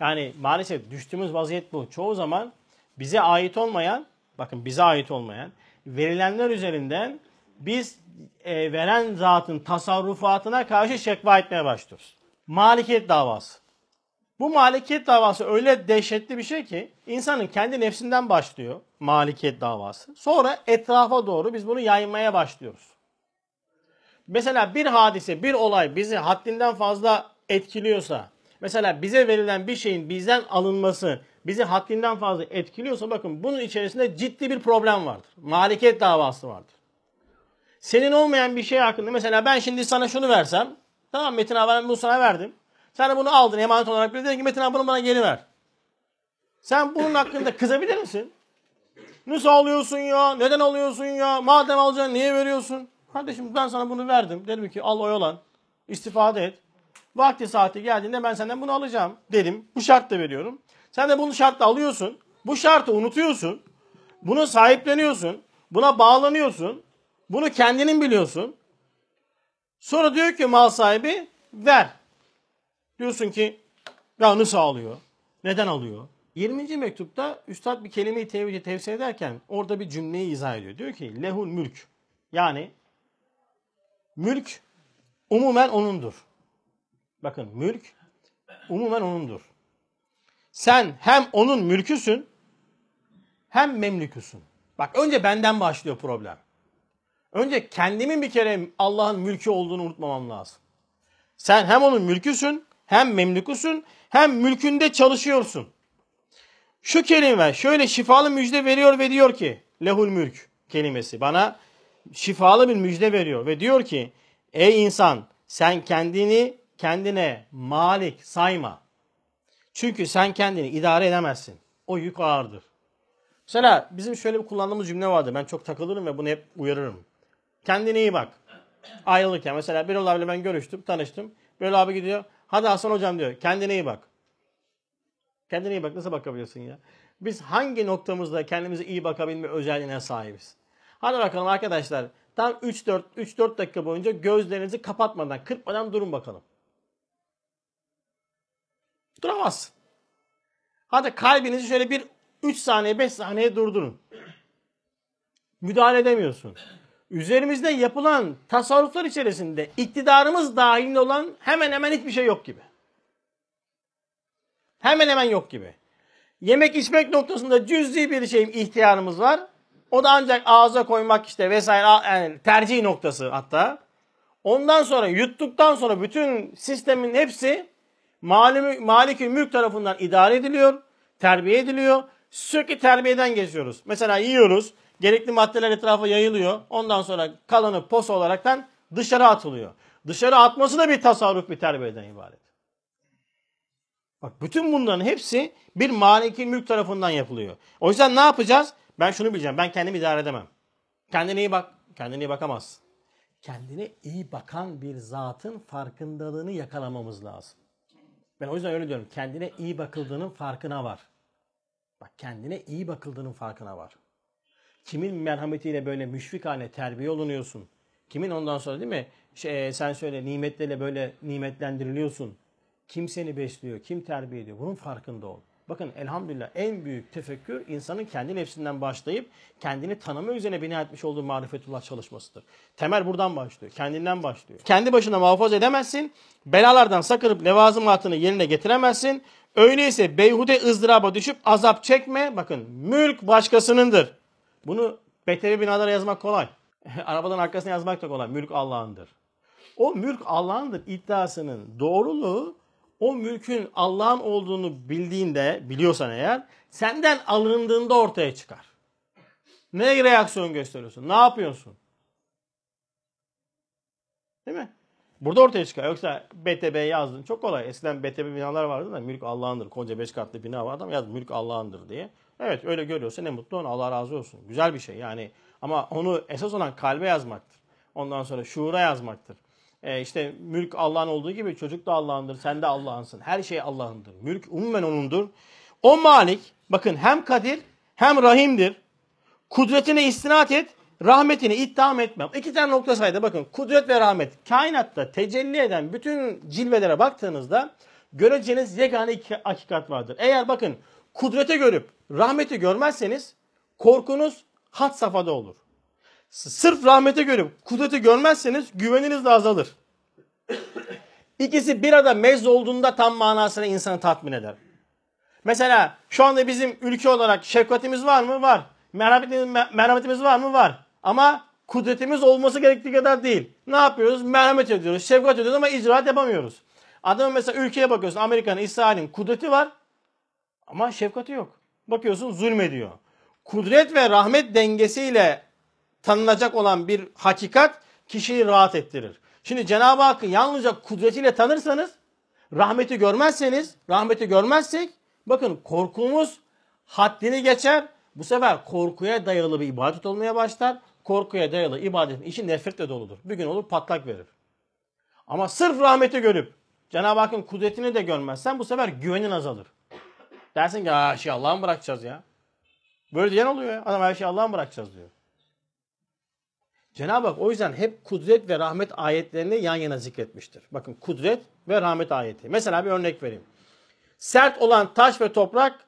Yani maalesef düştüğümüz vaziyet bu. Çoğu zaman bize ait olmayan, bakın bize ait olmayan verilenler üzerinden biz e, veren zatın tasarrufatına karşı şekva etmeye başlıyoruz. Malikiyet davası. Bu malikiyet davası öyle dehşetli bir şey ki insanın kendi nefsinden başlıyor malikiyet davası. Sonra etrafa doğru biz bunu yaymaya başlıyoruz. Mesela bir hadise, bir olay bizi haddinden fazla etkiliyorsa, mesela bize verilen bir şeyin bizden alınması bizi haddinden fazla etkiliyorsa bakın bunun içerisinde ciddi bir problem vardır. Malikiyet davası vardır. Senin olmayan bir şey hakkında mesela ben şimdi sana şunu versem, tamam Metin abi ben bunu sana verdim. Sen de bunu aldın emanet olarak bir dedin ki Metin abi bunu bana geri ver. Sen bunun hakkında kızabilir misin? Nasıl alıyorsun ya? Neden alıyorsun ya? Madem alacaksın niye veriyorsun? Kardeşim ben sana bunu verdim. Dedim ki al oyalan. istifade et. Vakti saati geldiğinde ben senden bunu alacağım dedim. Bu şartla veriyorum. Sen de bunu şartla alıyorsun. Bu şartı unutuyorsun. Bunu sahipleniyorsun. Buna bağlanıyorsun. Bunu kendinin biliyorsun. Sonra diyor ki mal sahibi ver. Diyorsun ki ya nasıl alıyor? Neden alıyor? 20. mektupta üstad bir kelimeyi tevhidi tefsir ederken orada bir cümleyi izah ediyor. Diyor ki lehul mülk. Yani mülk umumen onundur. Bakın mülk umumen onundur. Sen hem onun mülküsün hem memlüküsün. Bak önce benden başlıyor problem. Önce kendimin bir kere Allah'ın mülkü olduğunu unutmamam lazım. Sen hem onun mülküsün hem memlükusun hem mülkünde çalışıyorsun. Şu kelime şöyle şifalı müjde veriyor ve diyor ki lehul mülk kelimesi bana şifalı bir müjde veriyor ve diyor ki ey insan sen kendini kendine malik sayma. Çünkü sen kendini idare edemezsin. O yük ağırdır. Mesela bizim şöyle bir kullandığımız cümle vardı. Ben çok takılırım ve bunu hep uyarırım. Kendine iyi bak. Ayrılırken mesela bir abiyle ben görüştüm, tanıştım. Böyle abi gidiyor. Hadi Hasan hocam diyor. Kendine iyi bak. Kendine iyi bak. Nasıl bakabiliyorsun ya? Biz hangi noktamızda kendimize iyi bakabilme özelliğine sahibiz? Hadi bakalım arkadaşlar. Tam 3-4 3-4 dakika boyunca gözlerinizi kapatmadan, kırpmadan durun bakalım. Duramazsın. Hadi kalbinizi şöyle bir 3 saniye 5 saniye durdurun. Müdahale edemiyorsun. Üzerimizde yapılan tasarruflar içerisinde iktidarımız dahilinde olan hemen hemen hiçbir şey yok gibi. Hemen hemen yok gibi. Yemek içmek noktasında cüzi bir şeyim ihtiyarımız var. O da ancak ağza koymak işte vesaire yani tercih noktası hatta. Ondan sonra yuttuktan sonra bütün sistemin hepsi Malik-i Mülk tarafından idare ediliyor, terbiye ediliyor. Sürekli terbiyeden geçiyoruz. Mesela yiyoruz, gerekli maddeler etrafa yayılıyor. Ondan sonra kalanı pos olaraktan dışarı atılıyor. Dışarı atması da bir tasarruf, bir terbiyeden ibaret. Bak bütün bunların hepsi bir maliki mülk tarafından yapılıyor. O yüzden ne yapacağız? Ben şunu bileceğim. Ben kendimi idare edemem. Kendine iyi bak. Kendine iyi bakamazsın. Kendine iyi bakan bir zatın farkındalığını yakalamamız lazım. Ben o yüzden öyle diyorum. Kendine iyi bakıldığının farkına var. Bak kendine iyi bakıldığının farkına var. Kimin merhametiyle böyle müşfik haline terbiye olunuyorsun. Kimin ondan sonra değil mi? Şey, sen söyle nimetlerle böyle nimetlendiriliyorsun. Kim seni besliyor, kim terbiye ediyor? Bunun farkında ol. Bakın elhamdülillah en büyük tefekkür insanın kendi nefsinden başlayıp kendini tanıma üzerine bina etmiş olduğu marifetullah çalışmasıdır. Temel buradan başlıyor. Kendinden başlıyor. Kendi başına muhafaza edemezsin. Belalardan sakınıp levazımatını yerine getiremezsin. Öyleyse beyhude ızdıraba düşüp azap çekme. Bakın mülk başkasınındır. Bunu BTV binalara yazmak kolay. Arabaların arkasına yazmak da kolay. Mülk Allah'ındır. O mülk Allah'ındır iddiasının doğruluğu o mülkün Allah'ın olduğunu bildiğinde, biliyorsan eğer, senden alındığında ortaya çıkar. Ne reaksiyon gösteriyorsun? Ne yapıyorsun? Değil mi? Burada ortaya çıkar. Yoksa BTB yazdın. Çok kolay. Eskiden BTB binalar vardı da mülk Allah'ındır. Koca beş katlı bina var. Adam yazdı mülk Allah'ındır diye. Evet öyle görüyorsa ne mutlu ona. Allah razı olsun. Güzel bir şey yani. Ama onu esas olan kalbe yazmaktır. Ondan sonra şuura yazmaktır. E işte mülk Allah'ın olduğu gibi çocuk da Allah'ındır. Sen de Allah'ınsın. Her şey Allah'ındır. Mülk umumen O'nundur. O Malik bakın hem Kadir hem Rahim'dir. Kudretine istinat et. Rahmetini ittiham etmem. İki tane nokta saydı. Bakın kudret ve rahmet. Kainatta tecelli eden bütün cilvelere baktığınızda göreceğiniz yegane iki hakikat vardır. Eğer bakın kudrete görüp rahmeti görmezseniz korkunuz hat safhada olur. Sırf rahmete görüp kudreti görmezseniz güveniniz de azalır. İkisi bir arada mezz olduğunda tam manasıyla insanı tatmin eder. Mesela şu anda bizim ülke olarak şefkatimiz var mı? Var. Merhametimiz, merhametimiz var mı? Var. Ama kudretimiz olması gerektiği kadar değil. Ne yapıyoruz? Merhamet ediyoruz, şefkat ediyoruz ama icraat yapamıyoruz. Adamın mesela ülkeye bakıyorsun Amerika'nın, İsrail'in kudreti var ama şefkati yok. Bakıyorsun zulmediyor. Kudret ve rahmet dengesiyle tanınacak olan bir hakikat kişiyi rahat ettirir. Şimdi Cenab-ı Hakk'ı yalnızca kudretiyle tanırsanız, rahmeti görmezseniz, rahmeti görmezsek, bakın korkumuz haddini geçer. Bu sefer korkuya dayalı bir ibadet olmaya başlar. Korkuya dayalı ibadetin içi nefretle doludur. Bir gün olur patlak verir. Ama sırf rahmeti görüp Cenab-ı Hakk'ın kudretini de görmezsen bu sefer güvenin azalır. Dersin ki her şeyi Allah'a mı bırakacağız ya? Böyle diyen oluyor ya. Adam her şeyi Allah'a mı bırakacağız diyor. Cenab-ı Hak o yüzden hep kudret ve rahmet ayetlerini yan yana zikretmiştir. Bakın kudret ve rahmet ayeti. Mesela bir örnek vereyim. Sert olan taş ve toprak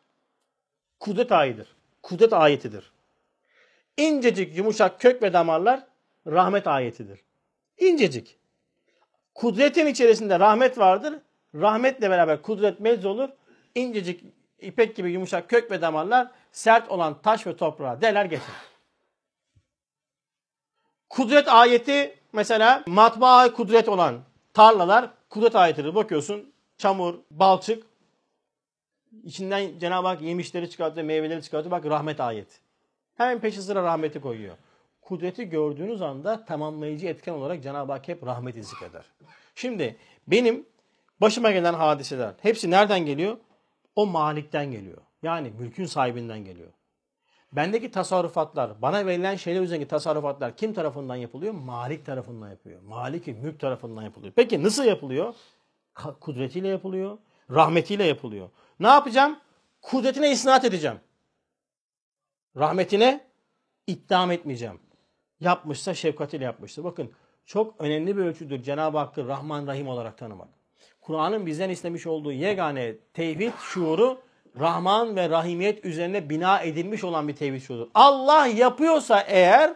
kudret ayetidir. Kudret ayetidir. İncecik yumuşak kök ve damarlar rahmet ayetidir. İncecik. Kudretin içerisinde rahmet vardır. Rahmetle beraber kudret mezz olur. İncecik ipek gibi yumuşak kök ve damarlar sert olan taş ve toprağa deler geçer. Kudret ayeti mesela matbaa kudret olan tarlalar kudret ayetidir. Bakıyorsun çamur, balçık içinden Cenab-ı Hak yemişleri çıkartıyor, meyveleri çıkartıyor. Bak rahmet ayeti. Hemen peşi sıra rahmeti koyuyor. Kudreti gördüğünüz anda tamamlayıcı etken olarak Cenab-ı Hak hep rahmeti zikreder. Şimdi benim başıma gelen hadiseler hepsi nereden geliyor? O malikten geliyor. Yani mülkün sahibinden geliyor. Bendeki tasarrufatlar, bana verilen şeyler üzerindeki tasarrufatlar kim tarafından yapılıyor? Malik tarafından yapıyor. Maliki mülk tarafından yapılıyor. Peki nasıl yapılıyor? Kudretiyle yapılıyor, rahmetiyle yapılıyor. Ne yapacağım? Kudretine isnat edeceğim. Rahmetine iddiam etmeyeceğim. Yapmışsa şefkatiyle yapmıştır. Bakın çok önemli bir ölçüdür Cenab-ı Hakk'ı Rahman Rahim olarak tanımak. Kur'an'ın bizden istemiş olduğu yegane tevhid şuuru Rahman ve Rahimiyet üzerine bina edilmiş olan bir tevhid şuurudur. Allah yapıyorsa eğer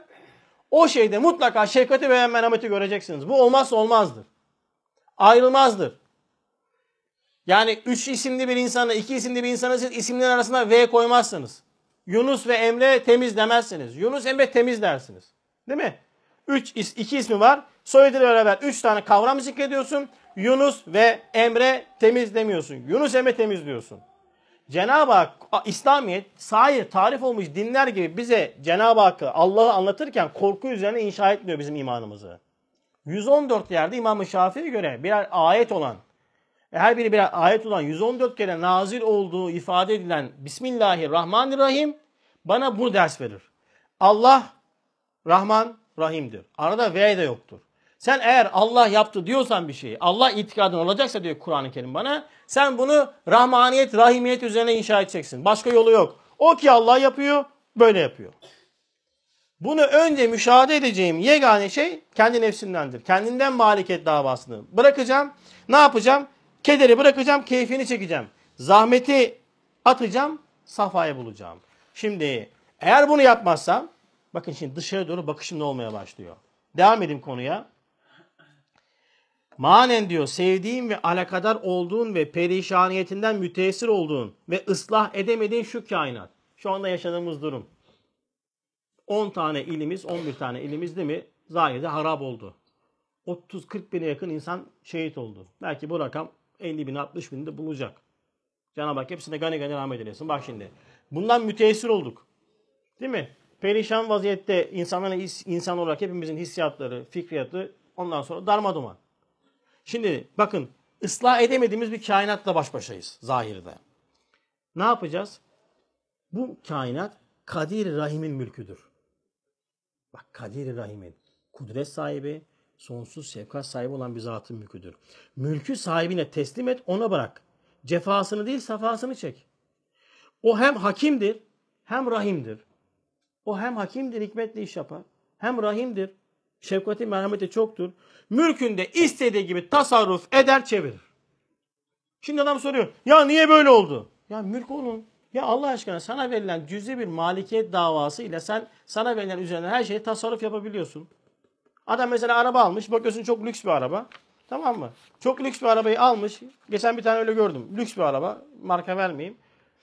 o şeyde mutlaka şefkati ve merhameti göreceksiniz. Bu olmazsa olmazdır. Ayrılmazdır. Yani üç isimli bir insana, iki isimli bir insana siz isimlerin arasında V koymazsınız. Yunus ve Emre temiz demezsiniz. Yunus Emre temiz dersiniz. Değil mi? Üç, iki ismi var. Soyadıyla beraber üç tane kavram zikrediyorsun. Yunus ve Emre temiz demiyorsun. Yunus Emre temiz diyorsun. Cenab-ı Hak, İslamiyet, sair, tarif olmuş dinler gibi bize Cenab-ı Hakk'ı, Allah'ı anlatırken korku üzerine inşa etmiyor bizim imanımızı. 114 yerde İmam-ı Şafii'ye göre birer ayet olan, her biri birer ayet olan 114 kere nazil olduğu ifade edilen Bismillahirrahmanirrahim bana bu ders verir. Allah Rahman Rahim'dir. Arada V de yoktur. Sen eğer Allah yaptı diyorsan bir şeyi, Allah itikadın olacaksa diyor Kur'an-ı Kerim bana, sen bunu rahmaniyet, rahimiyet üzerine inşa edeceksin. Başka yolu yok. O ki Allah yapıyor, böyle yapıyor. Bunu önce müşahede edeceğim yegane şey kendi nefsimdendir. Kendinden maliket davasını bırakacağım. Ne yapacağım? Kederi bırakacağım, keyfini çekeceğim. Zahmeti atacağım, safayı bulacağım. Şimdi eğer bunu yapmazsam, bakın şimdi dışarı doğru bakışım ne olmaya başlıyor. Devam edeyim konuya. Manen diyor sevdiğin ve alakadar olduğun ve perişaniyetinden müteessir olduğun ve ıslah edemediğin şu kainat. Şu anda yaşadığımız durum. 10 tane ilimiz, 11 tane ilimiz değil mi? Zahirde harap oldu. 30-40 bine yakın insan şehit oldu. Belki bu rakam 50 bin, 60 bin de bulacak. Cenab-ı Hak hepsine gani gani rahmet eylesin. Bak şimdi. Bundan müteessir olduk. Değil mi? Perişan vaziyette insanların insan olarak hepimizin hissiyatları, fikriyatı ondan sonra darmaduman. Şimdi bakın ıslah edemediğimiz bir kainatla baş başayız zahirde. Ne yapacağız? Bu kainat Kadir Rahim'in mülküdür. Bak Kadir Rahim'in kudret sahibi, sonsuz şefkat sahibi olan bir zatın mülküdür. Mülkü sahibine teslim et, ona bırak. Cefasını değil, safasını çek. O hem hakimdir, hem rahimdir. O hem hakimdir, hikmetle iş yapar. Hem rahimdir, şefkati, merhameti çoktur. Mülkünde istediği gibi tasarruf eder, çevirir. Şimdi adam soruyor, ya niye böyle oldu? Ya mülk onun. Ya Allah aşkına sana verilen cüzi bir malikiyet davası ile sen sana verilen üzerine her şeyi tasarruf yapabiliyorsun. Adam mesela araba almış. Bakıyorsun çok lüks bir araba. Tamam mı? Çok lüks bir arabayı almış. Geçen bir tane öyle gördüm. Lüks bir araba. Marka vermeyeyim.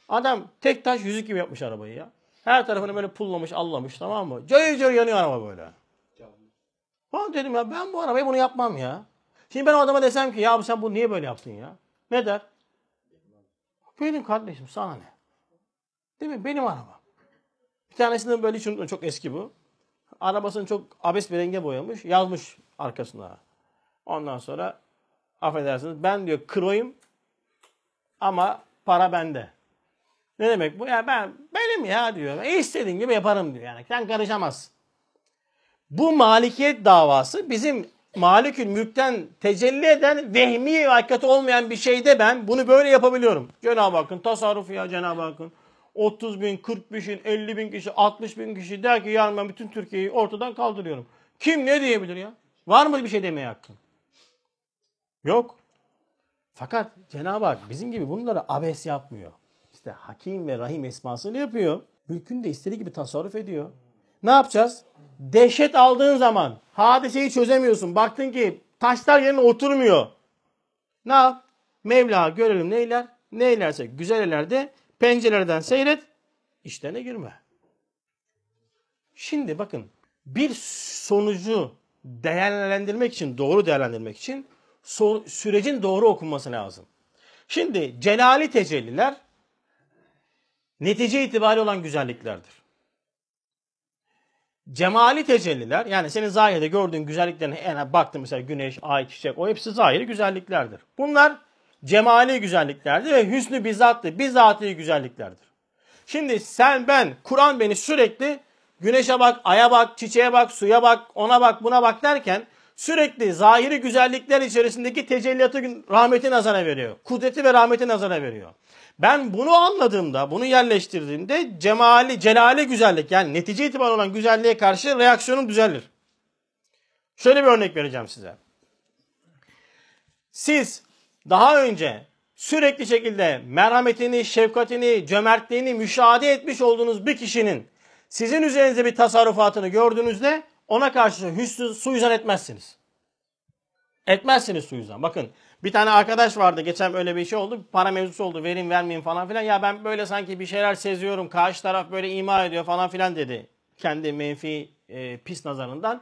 Adam tek taş yüzük gibi yapmış arabayı ya. Her tarafını böyle pullamış, allamış tamam mı? Cayır cayır yanıyor araba böyle. Ben dedim ya ben bu arabayı bunu yapmam ya. Şimdi ben o adama desem ki ya sen bunu niye böyle yaptın ya? Ne der? Benim kardeşim sana ne? Değil mi? Benim arabam. Bir tanesini böyle hiç. Çok eski bu. Arabasını çok abes bir renge boyamış. Yazmış arkasına. Ondan sonra affedersiniz ben diyor kroyum ama para bende. Ne demek bu? Ya ben benim ya diyor. E gibi yaparım diyor. Yani sen karışamazsın. Bu malikiyet davası bizim malikül mülkten tecelli eden vehmi ve hakikati olmayan bir şeyde ben bunu böyle yapabiliyorum. Cenab-ı Hakk'ın tasarrufu ya Cenab-ı Hakk'ın. 30 bin, 40 bin, 50 bin kişi, 60 bin kişi der ki yarın ben bütün Türkiye'yi ortadan kaldırıyorum. Kim ne diyebilir ya? Var mı bir şey demeye hakkın? Yok. Fakat Cenab-ı Hak bizim gibi bunları abes yapmıyor. İşte Hakim ve Rahim esmasıyla yapıyor. Mülkünü de istediği gibi tasarruf ediyor. Ne yapacağız? Dehşet aldığın zaman hadiseyi çözemiyorsun. Baktın ki taşlar yerine oturmuyor. Ne yap? Mevla görelim neyler? Neylerse güzel ellerde pencerelerden seyret. İşlerine girme. Şimdi bakın bir sonucu değerlendirmek için, doğru değerlendirmek için sürecin doğru okunması lazım. Şimdi celali tecelliler netice itibariyle olan güzelliklerdir. Cemali tecelliler yani senin zahirde gördüğün güzelliklerine yani baktın mesela güneş, ay, çiçek o hepsi zahiri güzelliklerdir. Bunlar cemali güzelliklerdir ve hüsnü bizattı, bizatihi güzelliklerdir. Şimdi sen ben, Kur'an beni sürekli güneşe bak, aya bak, çiçeğe bak, suya bak, ona bak, buna bak derken sürekli zahiri güzellikler içerisindeki tecelliyatı rahmeti nazara veriyor. Kudreti ve rahmeti nazara veriyor. Ben bunu anladığımda, bunu yerleştirdiğimde cemali, celali güzellik yani netice itibariyle olan güzelliğe karşı reaksiyonum düzelir. Şöyle bir örnek vereceğim size. Siz daha önce sürekli şekilde merhametini, şefkatini, cömertliğini müşahede etmiş olduğunuz bir kişinin sizin üzerinize bir tasarrufatını gördüğünüzde ona karşı hüsnü suizan etmezsiniz. Etmezsiniz suizan. Bakın bir tane arkadaş vardı geçen öyle bir şey oldu. Para mevzusu oldu. Verin vermeyin falan filan. Ya ben böyle sanki bir şeyler seziyorum. Karşı taraf böyle ima ediyor falan filan dedi. Kendi menfi e, pis nazarından.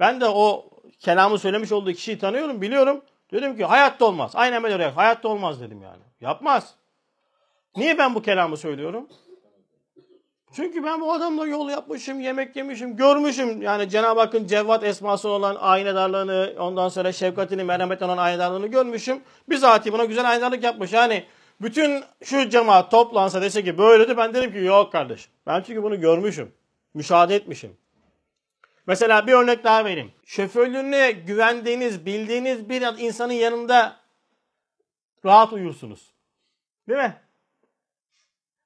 Ben de o kelamı söylemiş olduğu kişiyi tanıyorum, biliyorum. Dedim ki hayatta olmaz. Aynen böyle. Hayatta olmaz dedim yani. Yapmaz. Niye ben bu kelamı söylüyorum? Çünkü ben bu adamla yol yapmışım, yemek yemişim, görmüşüm. Yani Cenab-ı Hakk'ın cevvat esması olan aynedarlığını, ondan sonra şefkatini, merhamet olan aynedarlığını görmüşüm. Bizatihi buna güzel aynedarlık yapmış. Yani bütün şu cemaat toplansa dese ki böyledir ben derim ki yok kardeşim. Ben çünkü bunu görmüşüm. Müşahede etmişim. Mesela bir örnek daha vereyim. Şoförlüğüne güvendiğiniz, bildiğiniz bir insanın yanında rahat uyursunuz. Değil mi?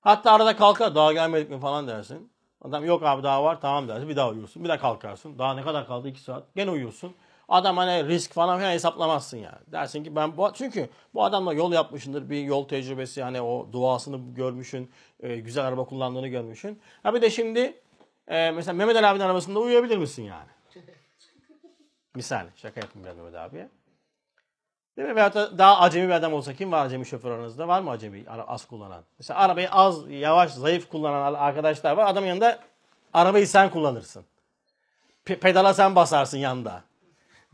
Hatta arada kalkar daha gelmedik mi falan dersin. Adam yok abi daha var tamam dersin bir daha uyursun. Bir daha kalkarsın. Daha ne kadar kaldı 2 saat. Gene uyursun. Adam hani risk falan filan hesaplamazsın yani. Dersin ki ben bu çünkü bu adamla yol yapmışındır. Bir yol tecrübesi hani o duasını görmüşün. E, güzel araba kullandığını görmüşün. Ha bir de şimdi e, mesela Mehmet Ali abinin arabasında uyuyabilir misin yani? Misal şaka yapayım biraz Mehmet abiye. Değil mi? Veyahut da daha acemi bir adam olsa kim var acemi şoför aranızda? Var mı acemi az kullanan? Mesela arabayı az, yavaş, zayıf kullanan arkadaşlar var. Adamın yanında arabayı sen kullanırsın. Pe- pedala sen basarsın yanında.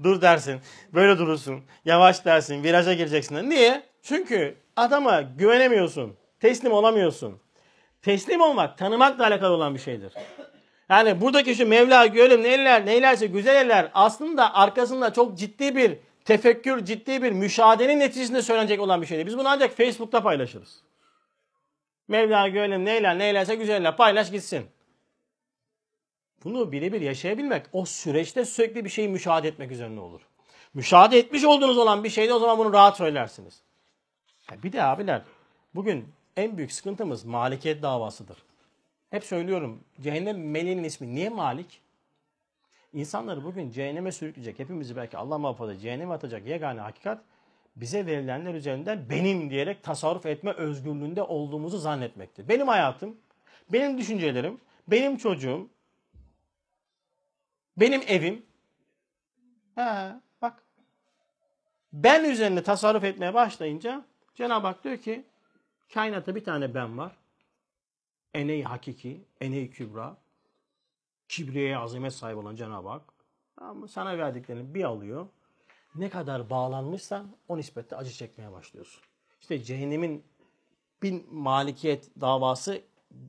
Dur dersin. Böyle durursun. Yavaş dersin. Viraja gireceksin. Niye? Çünkü adama güvenemiyorsun. Teslim olamıyorsun. Teslim olmak tanımakla alakalı olan bir şeydir. Yani buradaki şu Mevla görelim neyler neylerse güzel eller aslında arkasında çok ciddi bir tefekkür, ciddi bir müşahedenin neticesinde söylenecek olan bir şeydir. Biz bunu ancak Facebook'ta paylaşırız. Mevla görelim neyler neylerse güzeller paylaş gitsin. Bunu birebir yaşayabilmek o süreçte sürekli bir şeyi müşahede etmek üzerine olur. Müşahede etmiş olduğunuz olan bir şeyde o zaman bunu rahat söylersiniz. Ya bir de abiler bugün en büyük sıkıntımız malikiyet davasıdır. Hep söylüyorum cehennem meleğinin ismi niye Malik? İnsanları bugün cehenneme sürükleyecek, hepimizi belki Allah muhafaza cehenneme atacak yegane hakikat bize verilenler üzerinden benim diyerek tasarruf etme özgürlüğünde olduğumuzu zannetmektir. Benim hayatım, benim düşüncelerim, benim çocuğum, benim evim. Ha, bak. Ben üzerine tasarruf etmeye başlayınca Cenab-ı Hak diyor ki kainatta bir tane ben var. Ene-i hakiki, ene-i kübra. Kibriye azamet sahibi olan Cenab-ı Hak. Ama sana verdiklerini bir alıyor. Ne kadar bağlanmışsan o nispette acı çekmeye başlıyorsun. İşte cehennemin bin malikiyet davası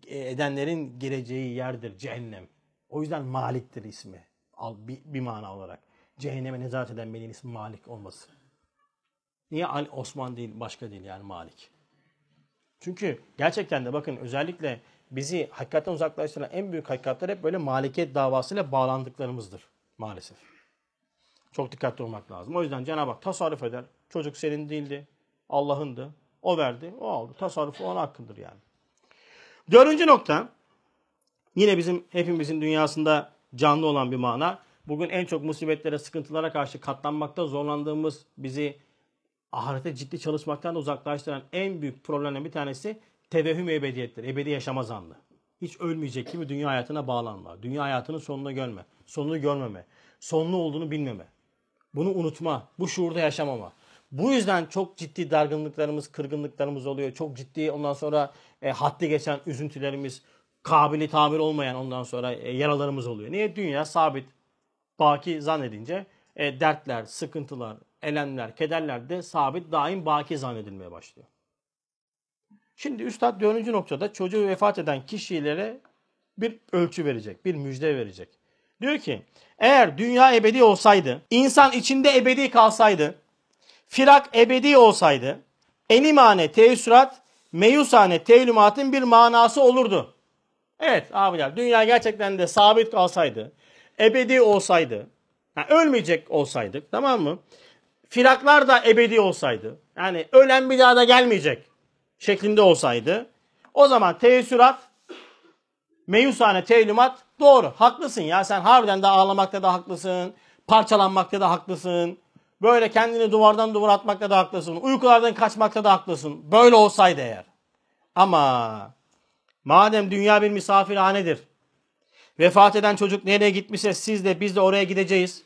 edenlerin gireceği yerdir cehennem. O yüzden Malik'tir ismi. Al, bir, bir mana olarak. Cehenneme nezaret eden benim ismi Malik olması. Niye Ali Osman değil başka değil yani Malik. Çünkü gerçekten de bakın özellikle bizi hakikaten uzaklaştıran en büyük hakikatler hep böyle malikiyet davasıyla bağlandıklarımızdır maalesef. Çok dikkatli olmak lazım. O yüzden Cenab-ı Hak tasarruf eder. Çocuk senin değildi. Allah'ındı. O verdi. O aldı. Tasarrufu ona hakkındır yani. Dördüncü nokta. Yine bizim hepimizin dünyasında canlı olan bir mana. Bugün en çok musibetlere, sıkıntılara karşı katlanmakta zorlandığımız, bizi ahirete ciddi çalışmaktan da uzaklaştıran en büyük problemlerden bir tanesi tevehüm ebediyettir. Ebedi yaşama zannı. Hiç ölmeyecek gibi dünya hayatına bağlanma. Dünya hayatının sonunu görme. Sonunu görmeme. Sonlu olduğunu bilmeme. Bunu unutma. Bu şuurda yaşamama. Bu yüzden çok ciddi dargınlıklarımız, kırgınlıklarımız oluyor. Çok ciddi ondan sonra e, haddi geçen üzüntülerimiz, kabili tamir olmayan ondan sonra e, yaralarımız oluyor. Niye? Dünya sabit, baki zannedince e, dertler, sıkıntılar, elemler, kederler de sabit, daim baki zannedilmeye başlıyor. Şimdi Üstad dördüncü noktada çocuğu vefat eden kişilere bir ölçü verecek, bir müjde verecek. Diyor ki eğer dünya ebedi olsaydı, insan içinde ebedi kalsaydı, firak ebedi olsaydı, enimane teessürat, meyusane tevlümatın bir manası olurdu. Evet abiler dünya gerçekten de sabit kalsaydı, ebedi olsaydı, yani ölmeyecek olsaydık tamam mı? Firaklar da ebedi olsaydı, yani ölen bir daha da gelmeyecek şeklinde olsaydı, o zaman teessürat, meyusane tevlümat doğru. Haklısın ya sen harbiden de ağlamakta da haklısın, parçalanmakta da haklısın. Böyle kendini duvardan duvara atmakta da haklısın. Uykulardan kaçmakta da haklısın. Böyle olsaydı eğer. Ama madem dünya bir misafirhanedir. Vefat eden çocuk nereye gitmişse siz de biz de oraya gideceğiz.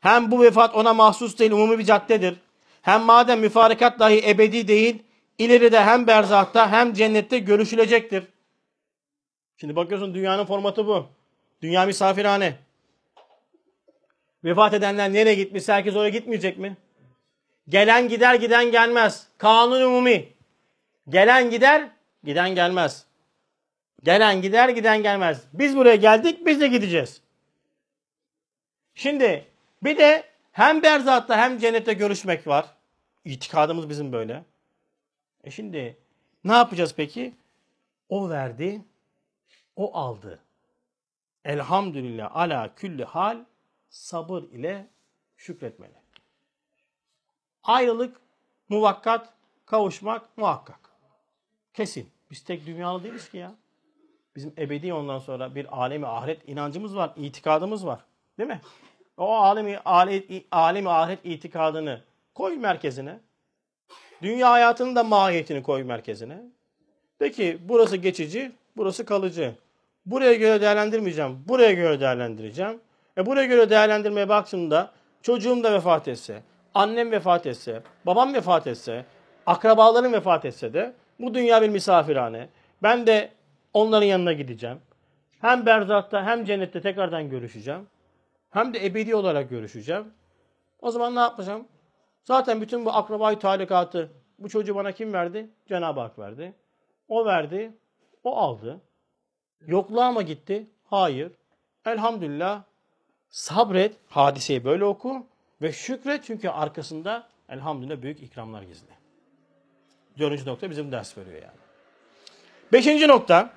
Hem bu vefat ona mahsus değil umumi bir caddedir. Hem madem müfarekat dahi ebedi değil, ileride hem berzahta hem cennette görüşülecektir. Şimdi bakıyorsun dünyanın formatı bu. Dünya misafirhane. Vefat edenler nereye gitmiş? Herkes oraya gitmeyecek mi? Gelen gider, giden gelmez. Kanun umumi. Gelen gider, giden gelmez. Gelen gider, giden gelmez. Biz buraya geldik, biz de gideceğiz. Şimdi bir de hem berzatta hem cennette görüşmek var. İtikadımız bizim böyle. E şimdi ne yapacağız peki? O verdi, o aldı. Elhamdülillah ala külli hal sabır ile şükretmeli. Ayrılık muvakkat, kavuşmak muhakkak. Kesin. Biz tek dünyalı değiliz ki ya. Bizim ebedi ondan sonra bir alemi ahiret inancımız var, itikadımız var. Değil mi? O alemi, alemi, alemi ahiret itikadını koy merkezine. Dünya hayatının da mahiyetini koy merkezine. De ki burası geçici, burası kalıcı. Buraya göre değerlendirmeyeceğim, buraya göre değerlendireceğim. E buraya göre değerlendirmeye baktığımda çocuğum da vefat etse, annem vefat etse, babam vefat etse, akrabalarım vefat etse de bu dünya bir misafirhane. Ben de onların yanına gideceğim. Hem berzakhta hem cennette tekrardan görüşeceğim. Hem de ebedi olarak görüşeceğim. O zaman ne yapacağım? Zaten bütün bu akrabayı talikatı bu çocuğu bana kim verdi? Cenab-ı Hak verdi. O verdi, o aldı. Yokluğa mı gitti? Hayır. Elhamdülillah sabret, hadiseyi böyle oku ve şükret çünkü arkasında elhamdülillah büyük ikramlar gizli. Dördüncü nokta bizim ders veriyor yani. Beşinci nokta,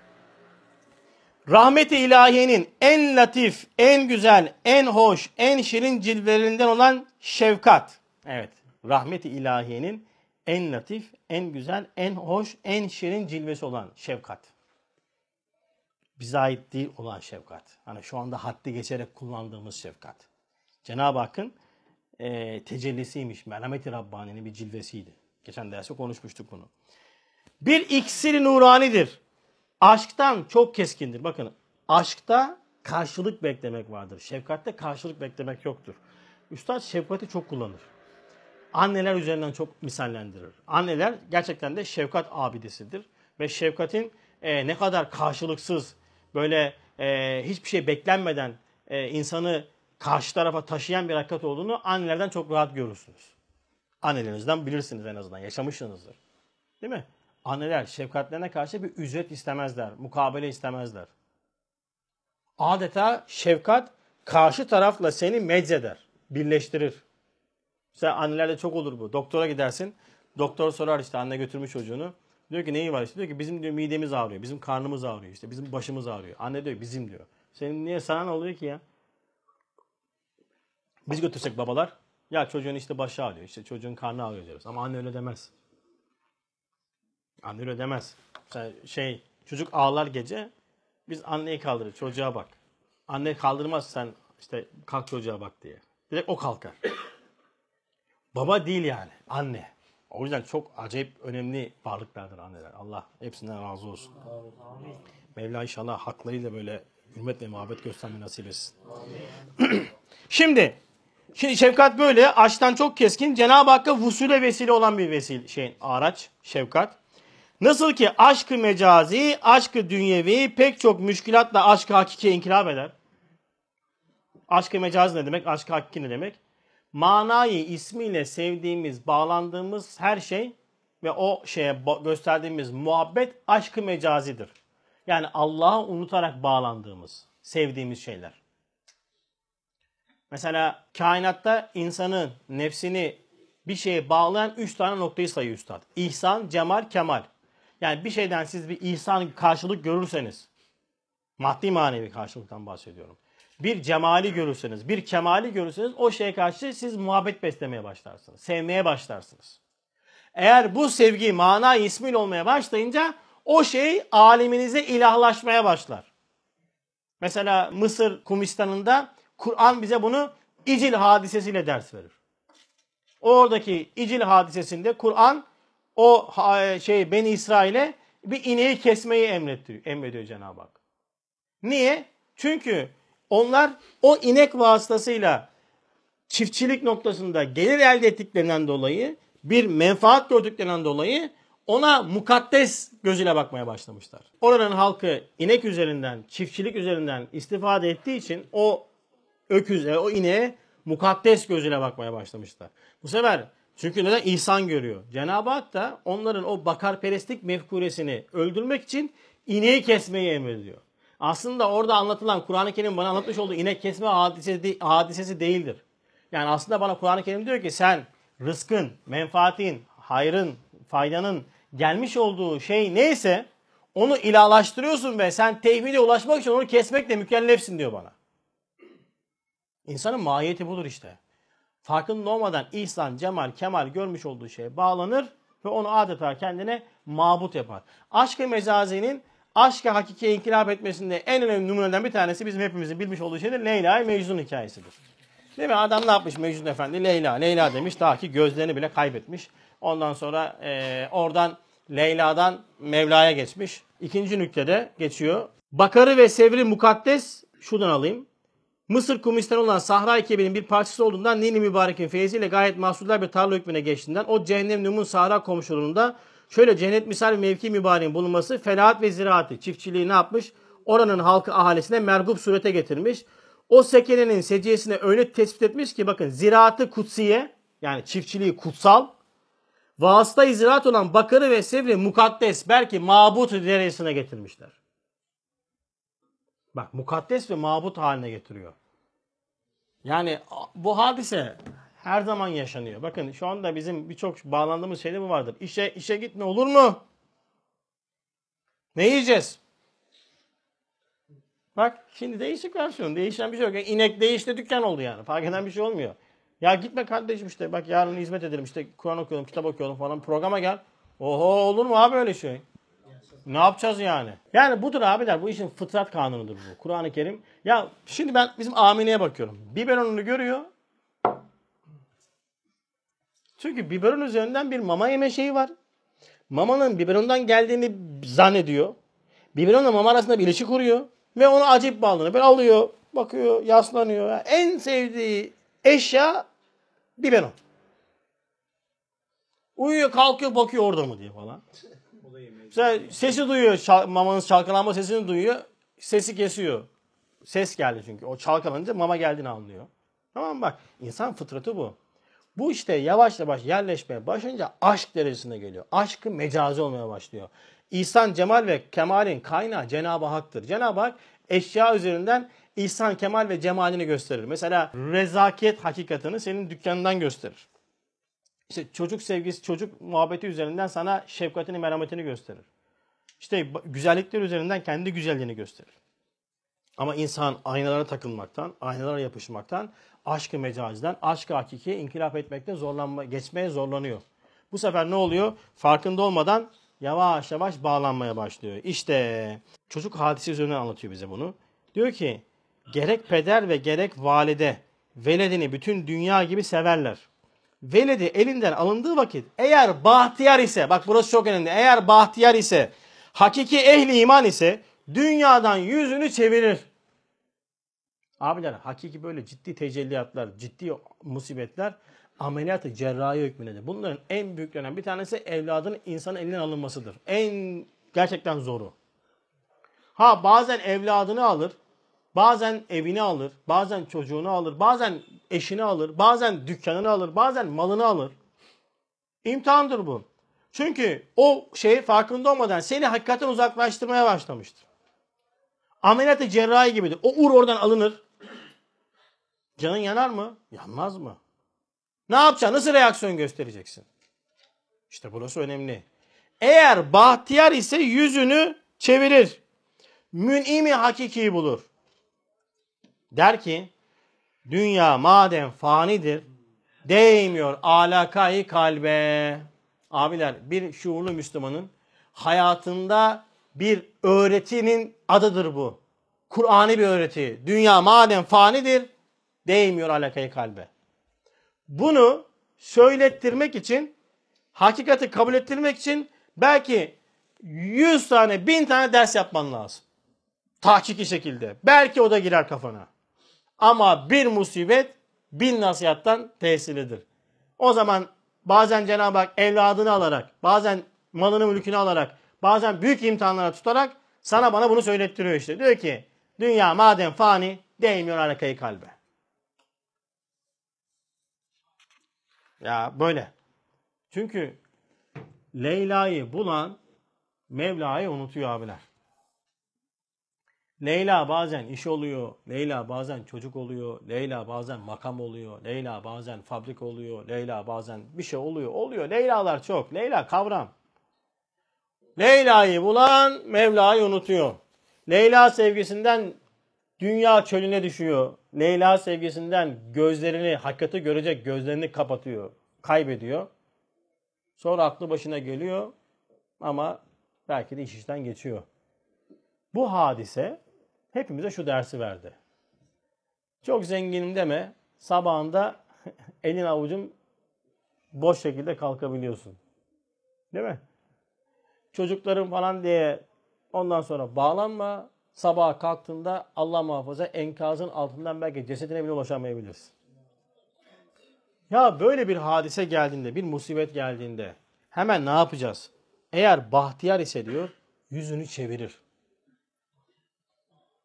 rahmeti ilahiyenin en latif, en güzel, en hoş, en şirin cilvelerinden olan şefkat. Evet, rahmeti ilahiyenin en latif, en güzel, en hoş, en şirin cilvesi olan şefkat. Bize ait değil olan şefkat. Hani şu anda haddi geçerek kullandığımız şefkat. Cenab-ı Hakk'ın e, tecellisiymiş. Merhameti Rabbani'nin bir cilvesiydi. Geçen derste konuşmuştuk bunu. Bir iksiri nuranidir. Aşktan çok keskindir. Bakın aşkta karşılık beklemek vardır. Şefkatte karşılık beklemek yoktur. Üstad şefkati çok kullanır. Anneler üzerinden çok misallendirir. Anneler gerçekten de şefkat abidesidir. Ve şefkatin e, ne kadar karşılıksız, böyle e, hiçbir şey beklenmeden e, insanı karşı tarafa taşıyan bir hakikat olduğunu annelerden çok rahat görürsünüz. Annelerinizden bilirsiniz en azından, yaşamışsınızdır. Değil mi? Anneler şefkatlerine karşı bir ücret istemezler, mukabele istemezler. Adeta şefkat karşı tarafla seni meczeder, birleştirir. Mesela annelerde çok olur bu. Doktora gidersin. Doktor sorar işte anne götürmüş çocuğunu. Diyor ki neyi var işte diyor ki bizim diyor midemiz ağrıyor, bizim karnımız ağrıyor işte bizim başımız ağrıyor. Anne diyor bizim diyor. Senin niye sana ne oluyor ki ya? Biz götürsek babalar ya çocuğun işte başı ağrıyor işte çocuğun karnı ağrıyor diyoruz. Ama anne öyle demez. Anne öyle demez. Mesela şey çocuk ağlar gece biz anneyi kaldırır çocuğa bak. Anne kaldırmaz sen işte kalk çocuğa bak diye. Direkt o kalkar. Baba değil yani anne. O yüzden çok acayip önemli varlıklardır anneler. Allah hepsinden razı olsun. Mevla inşallah haklarıyla böyle hürmet ve muhabbet göstermeyi nasip etsin. şimdi, şimdi şefkat böyle açtan çok keskin. Cenab-ı Hakk'a vusule vesile olan bir vesile şeyin araç şefkat. Nasıl ki aşkı mecazi, aşkı dünyevi pek çok müşkülatla aşkı hakikiye inkılap eder. Aşkı mecazi ne demek? Aşkı hakiki ne demek? Manayı ismiyle sevdiğimiz, bağlandığımız her şey ve o şeye gösterdiğimiz muhabbet aşkı mecazidir. Yani Allah'ı unutarak bağlandığımız, sevdiğimiz şeyler. Mesela kainatta insanın nefsini bir şeye bağlayan üç tane noktayı sayıyor üstad. İhsan, cemal, kemal. Yani bir şeyden siz bir ihsan karşılık görürseniz, maddi manevi karşılıktan bahsediyorum bir cemali görürseniz, bir kemali görürseniz o şeye karşı siz muhabbet beslemeye başlarsınız. Sevmeye başlarsınız. Eğer bu sevgi mana ismiyle olmaya başlayınca o şey aleminize ilahlaşmaya başlar. Mesela Mısır Kumistan'ında Kur'an bize bunu İcil hadisesiyle ders verir. Oradaki İcil hadisesinde Kur'an o şey Beni İsrail'e bir ineği kesmeyi emrediyor, emrediyor Cenab-ı Hak. Niye? Çünkü onlar o inek vasıtasıyla çiftçilik noktasında gelir elde ettiklerinden dolayı bir menfaat gördüklerinden dolayı ona mukaddes gözüyle bakmaya başlamışlar. Oranın halkı inek üzerinden, çiftçilik üzerinden istifade ettiği için o öküze, o ineğe mukaddes gözüyle bakmaya başlamışlar. Bu sefer çünkü neden ihsan görüyor? Cenab-ı Hak da onların o bakarperestlik mefkuresini öldürmek için ineği kesmeyi emrediyor aslında orada anlatılan Kur'an-ı Kerim bana anlatmış olduğu inek kesme hadisesi, hadisesi değildir. Yani aslında bana Kur'an-ı Kerim diyor ki sen rızkın, menfaatin, hayrın, faydanın gelmiş olduğu şey neyse onu ilahlaştırıyorsun ve sen tevhide ulaşmak için onu kesmekle mükellefsin diyor bana. İnsanın mahiyeti budur işte. Farkında olmadan ihsan, cemal, kemal görmüş olduğu şeye bağlanır ve onu adeta kendine mabut yapar. Aşk-ı mezazinin aşka hakikiye inkılap etmesinde en önemli numunelerden bir tanesi bizim hepimizin bilmiş olduğu şey de Leyla Mecnun hikayesidir. Değil mi? Adam ne yapmış Mecnun Efendi? Leyla, Leyla demiş. Daha ki gözlerini bile kaybetmiş. Ondan sonra e, oradan Leyla'dan Mevla'ya geçmiş. İkinci nüktede geçiyor. Bakarı ve Sevri mukaddes şuradan alayım. Mısır Kumistan olan Sahra ekibinin bir parçası olduğundan Nini Mübarek'in feyziyle gayet mahsuller bir tarla hükmüne geçtiğinden o cehennem numun Sahra komşuluğunda Şöyle cennet misal mevki mübareğin bulunması felahat ve ziraati çiftçiliği ne yapmış? Oranın halkı ahalisine mergup surete getirmiş. O sekenenin seciyesine öyle tespit etmiş ki bakın ziraatı kutsiye yani çiftçiliği kutsal vasıta ziraat olan Bakarı ve Sevri mukaddes belki mabut derecesine getirmişler. Bak mukaddes ve mabut haline getiriyor. Yani bu hadise her zaman yaşanıyor. Bakın şu anda bizim birçok bağlandığımız şeyde bu vardır. İşe işe git ne olur mu? Ne yiyeceğiz? Bak şimdi değişik versiyon. Değişen bir şey yok. Yani inek değişti dükkan oldu yani. Fark eden bir şey olmuyor. Ya gitme kardeşim işte bak yarın hizmet edelim işte Kur'an okuyalım, kitap okuyalım falan programa gel. Oho olur mu abi öyle şey? Ne yapacağız yani? Yani budur abiler bu işin fıtrat kanunudur bu. Kur'an-ı Kerim. Ya şimdi ben bizim Amine'ye bakıyorum. Biberonunu görüyor. Çünkü biberon üzerinden bir mama yeme şeyi var. Mamanın biberondan geldiğini zannediyor. Biberonla mama arasında bir ilişki kuruyor. Ve onu acayip bağlanıyor. Böyle alıyor, bakıyor, yaslanıyor. En sevdiği eşya biberon. Uyuyor kalkıyor bakıyor orada mı diye falan. Mesela sesi duyuyor, çal- mamanın çalkalanma sesini duyuyor, sesi kesiyor. Ses geldi çünkü. O çalkalanınca mama geldiğini anlıyor. Tamam mı? Bak insan fıtratı bu. Bu işte yavaş yavaş yerleşmeye başlayınca aşk derecesine geliyor. Aşkı mecazi olmaya başlıyor. İhsan, cemal ve kemalin kaynağı Cenab-ı Hak'tır. Cenab-ı Hak eşya üzerinden ihsan, kemal ve cemalini gösterir. Mesela rezaket hakikatini senin dükkanından gösterir. İşte çocuk sevgisi, çocuk muhabbeti üzerinden sana şefkatini, merhametini gösterir. İşte güzellikler üzerinden kendi güzelliğini gösterir. Ama insan aynalara takılmaktan, aynalara yapışmaktan, aşkı mecaziden, aşkı hakiki inkılap etmekte zorlanma, geçmeye zorlanıyor. Bu sefer ne oluyor? Farkında olmadan yavaş yavaş bağlanmaya başlıyor. İşte çocuk hadisi üzerinden anlatıyor bize bunu. Diyor ki gerek peder ve gerek valide veledini bütün dünya gibi severler. Veledi elinden alındığı vakit eğer bahtiyar ise bak burası çok önemli. Eğer bahtiyar ise hakiki ehli iman ise dünyadan yüzünü çevirir. Abiler hakiki böyle ciddi tecelliyatlar, ciddi musibetler ameliyatı cerrahi hükmündedir. Bunların en büyüklerinden bir tanesi evladın insanın elinden alınmasıdır. En gerçekten zoru. Ha bazen evladını alır, bazen evini alır, bazen çocuğunu alır, bazen eşini alır, bazen dükkanını alır, bazen malını alır. İmtihandır bu. Çünkü o şey farkında olmadan seni hakikaten uzaklaştırmaya başlamıştır. Ameliyatı cerrahi gibidir. O ur oradan alınır. Canın yanar mı? Yanmaz mı? Ne yapacaksın? Nasıl reaksiyon göstereceksin? İşte burası önemli. Eğer bahtiyar ise yüzünü çevirir. Mün'imi hakiki bulur. Der ki dünya madem fanidir değmiyor alakayı kalbe. Abiler bir şuurlu Müslümanın hayatında bir öğretinin adıdır bu. Kur'an'ı bir öğreti. Dünya madem fanidir değmiyor alakayı kalbe. Bunu söylettirmek için, hakikati kabul ettirmek için belki 100 tane, 1000 tane ders yapman lazım. Tahkiki şekilde. Belki o da girer kafana. Ama bir musibet bin nasihattan tesirlidir. O zaman bazen Cenab-ı Hak evladını alarak, bazen malını mülkünü alarak, bazen büyük imtihanlara tutarak sana bana bunu söylettiriyor işte. Diyor ki dünya madem fani değmiyor alakayı kalbe. Ya böyle. Çünkü Leyla'yı bulan Mevla'yı unutuyor abiler. Leyla bazen iş oluyor, Leyla bazen çocuk oluyor, Leyla bazen makam oluyor, Leyla bazen fabrika oluyor, Leyla bazen bir şey oluyor. Oluyor. Leylalar çok. Leyla kavram. Leyla'yı bulan Mevla'yı unutuyor. Leyla sevgisinden dünya çölüne düşüyor. Leyla sevgisinden gözlerini, hakikati görecek gözlerini kapatıyor, kaybediyor. Sonra aklı başına geliyor ama belki de iş işten geçiyor. Bu hadise hepimize şu dersi verdi. Çok zenginim deme, sabahında elin avucun boş şekilde kalkabiliyorsun. Değil mi? Çocuklarım falan diye ondan sonra bağlanma. Sabah kalktığında Allah muhafaza enkazın altından belki cesedine bile ulaşamayabilirsin. Ya böyle bir hadise geldiğinde, bir musibet geldiğinde hemen ne yapacağız? Eğer bahtiyar ise diyor, yüzünü çevirir.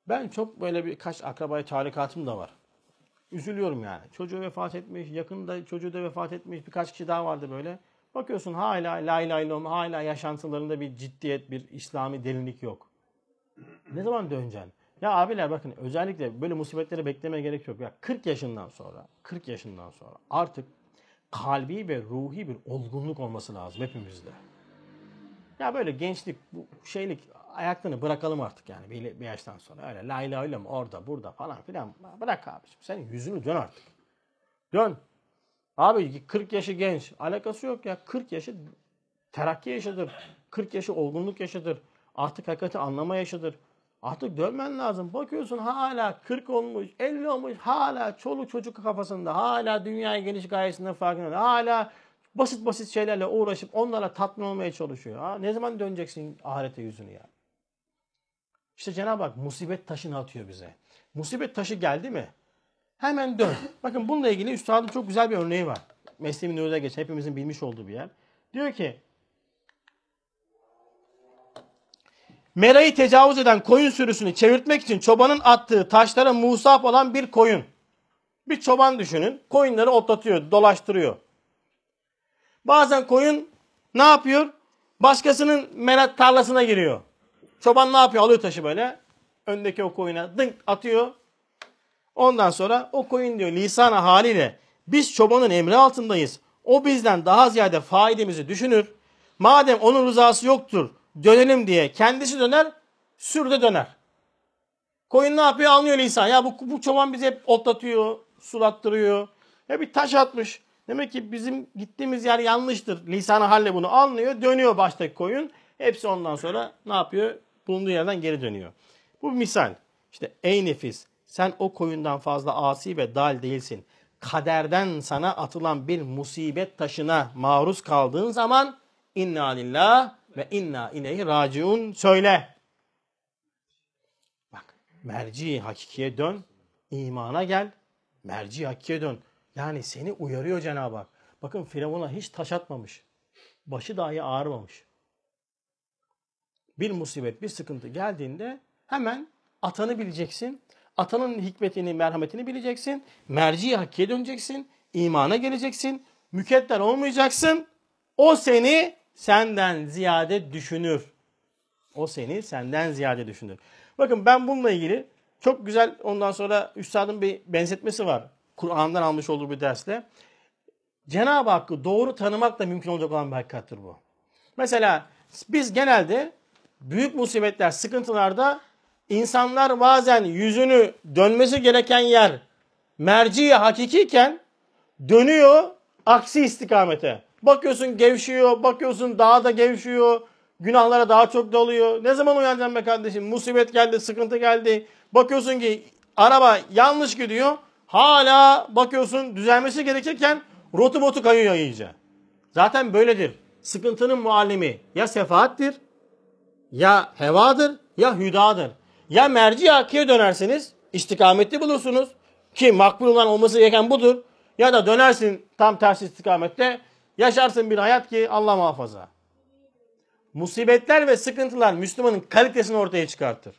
Ben çok böyle birkaç akrabaya tarikatım da var. Üzülüyorum yani. Çocuğu vefat etmiş, yakında çocuğu da vefat etmiş birkaç kişi daha vardı böyle. Bakıyorsun hala la ilahe illallah, hala yaşantılarında bir ciddiyet, bir İslami derinlik yok. Ne zaman döneceksin? Ya abiler bakın özellikle böyle musibetleri beklemeye gerek yok. Ya 40 yaşından sonra, 40 yaşından sonra artık kalbi ve ruhi bir olgunluk olması lazım hepimizde. Ya böyle gençlik, bu şeylik ayaklarını bırakalım artık yani bir, bir yaştan sonra. Öyle la ilahe illallah orada burada falan filan. Bırak abiciğim. Senin yüzünü dön artık. Dön. Abi 40 yaşı genç. Alakası yok ya. 40 yaşı terakki yaşıdır. 40 yaşı olgunluk yaşıdır. Artık hakikati anlama yaşıdır. Artık dönmen lazım. Bakıyorsun hala 40 olmuş, 50 olmuş. Hala çoluk çocuk kafasında. Hala dünyaya geliş gayesinde farkında. Hala basit basit şeylerle uğraşıp onlara tatmin olmaya çalışıyor. Ha, ne zaman döneceksin ahirete yüzünü ya? İşte Cenab-ı Hak musibet taşını atıyor bize. Musibet taşı geldi mi? Hemen dön. Bakın bununla ilgili Üstad'ın çok güzel bir örneği var. Mesleği Nuri'de geç. Hepimizin bilmiş olduğu bir yer. Diyor ki Merayı tecavüz eden koyun sürüsünü çevirtmek için çobanın attığı taşlara musaf olan bir koyun. Bir çoban düşünün. Koyunları otlatıyor, dolaştırıyor. Bazen koyun ne yapıyor? Başkasının merak tarlasına giriyor. Çoban ne yapıyor? Alıyor taşı böyle. Öndeki o koyuna dınk atıyor. Ondan sonra o koyun diyor lisana haliyle biz çobanın emri altındayız. O bizden daha ziyade faidemizi düşünür. Madem onun rızası yoktur dönelim diye kendisi döner sürde döner. Koyun ne yapıyor? Anlıyor lisan. Ya bu, bu çoban bizi hep otlatıyor, sulattırıyor. Ya bir taş atmış. Demek ki bizim gittiğimiz yer yanlıştır. Lisanı halle bunu anlıyor. Dönüyor baştaki koyun. Hepsi ondan sonra ne yapıyor? Bulunduğu yerden geri dönüyor. Bu bir misal. İşte ey nefis sen o koyundan fazla asi ve dal değilsin. Kaderden sana atılan bir musibet taşına maruz kaldığın zaman inna lillah ve inna ileyhi raciun söyle. Bak merci hakikiye dön, imana gel, merci hakikiye dön. Yani seni uyarıyor Cenab-ı Hak. Bakın Firavun'a hiç taş atmamış. Başı dahi ağrımamış. Bir musibet, bir sıkıntı geldiğinde hemen atanı bileceksin. Atanın hikmetini, merhametini bileceksin. Merci hakikiye döneceksin. imana geleceksin. Mükedder olmayacaksın. O seni senden ziyade düşünür. O seni senden ziyade düşünür. Bakın ben bununla ilgili çok güzel ondan sonra üstadın bir benzetmesi var. Kur'an'dan almış olduğu bir dersle. Cenab-ı Hakk'ı doğru tanımak da mümkün olacak olan bir hakikattir bu. Mesela biz genelde büyük musibetler, sıkıntılarda insanlar bazen yüzünü dönmesi gereken yer merci hakikiyken dönüyor aksi istikamete. Bakıyorsun gevşiyor, bakıyorsun daha da gevşiyor, günahlara daha çok doluyor. Ne zaman uyanacaksın be kardeşim? Musibet geldi, sıkıntı geldi. Bakıyorsun ki araba yanlış gidiyor. Hala bakıyorsun düzelmesi gerekirken rotu botu kayıyor iyice. Zaten böyledir. Sıkıntının muallimi ya sefaattir, ya hevadır, ya hüdadır. Ya merci hakiye dönersiniz, istikametli bulursunuz ki makbul olan olması gereken budur. Ya da dönersin tam tersi istikamette, yaşarsın bir hayat ki Allah muhafaza. Musibetler ve sıkıntılar Müslümanın kalitesini ortaya çıkartır.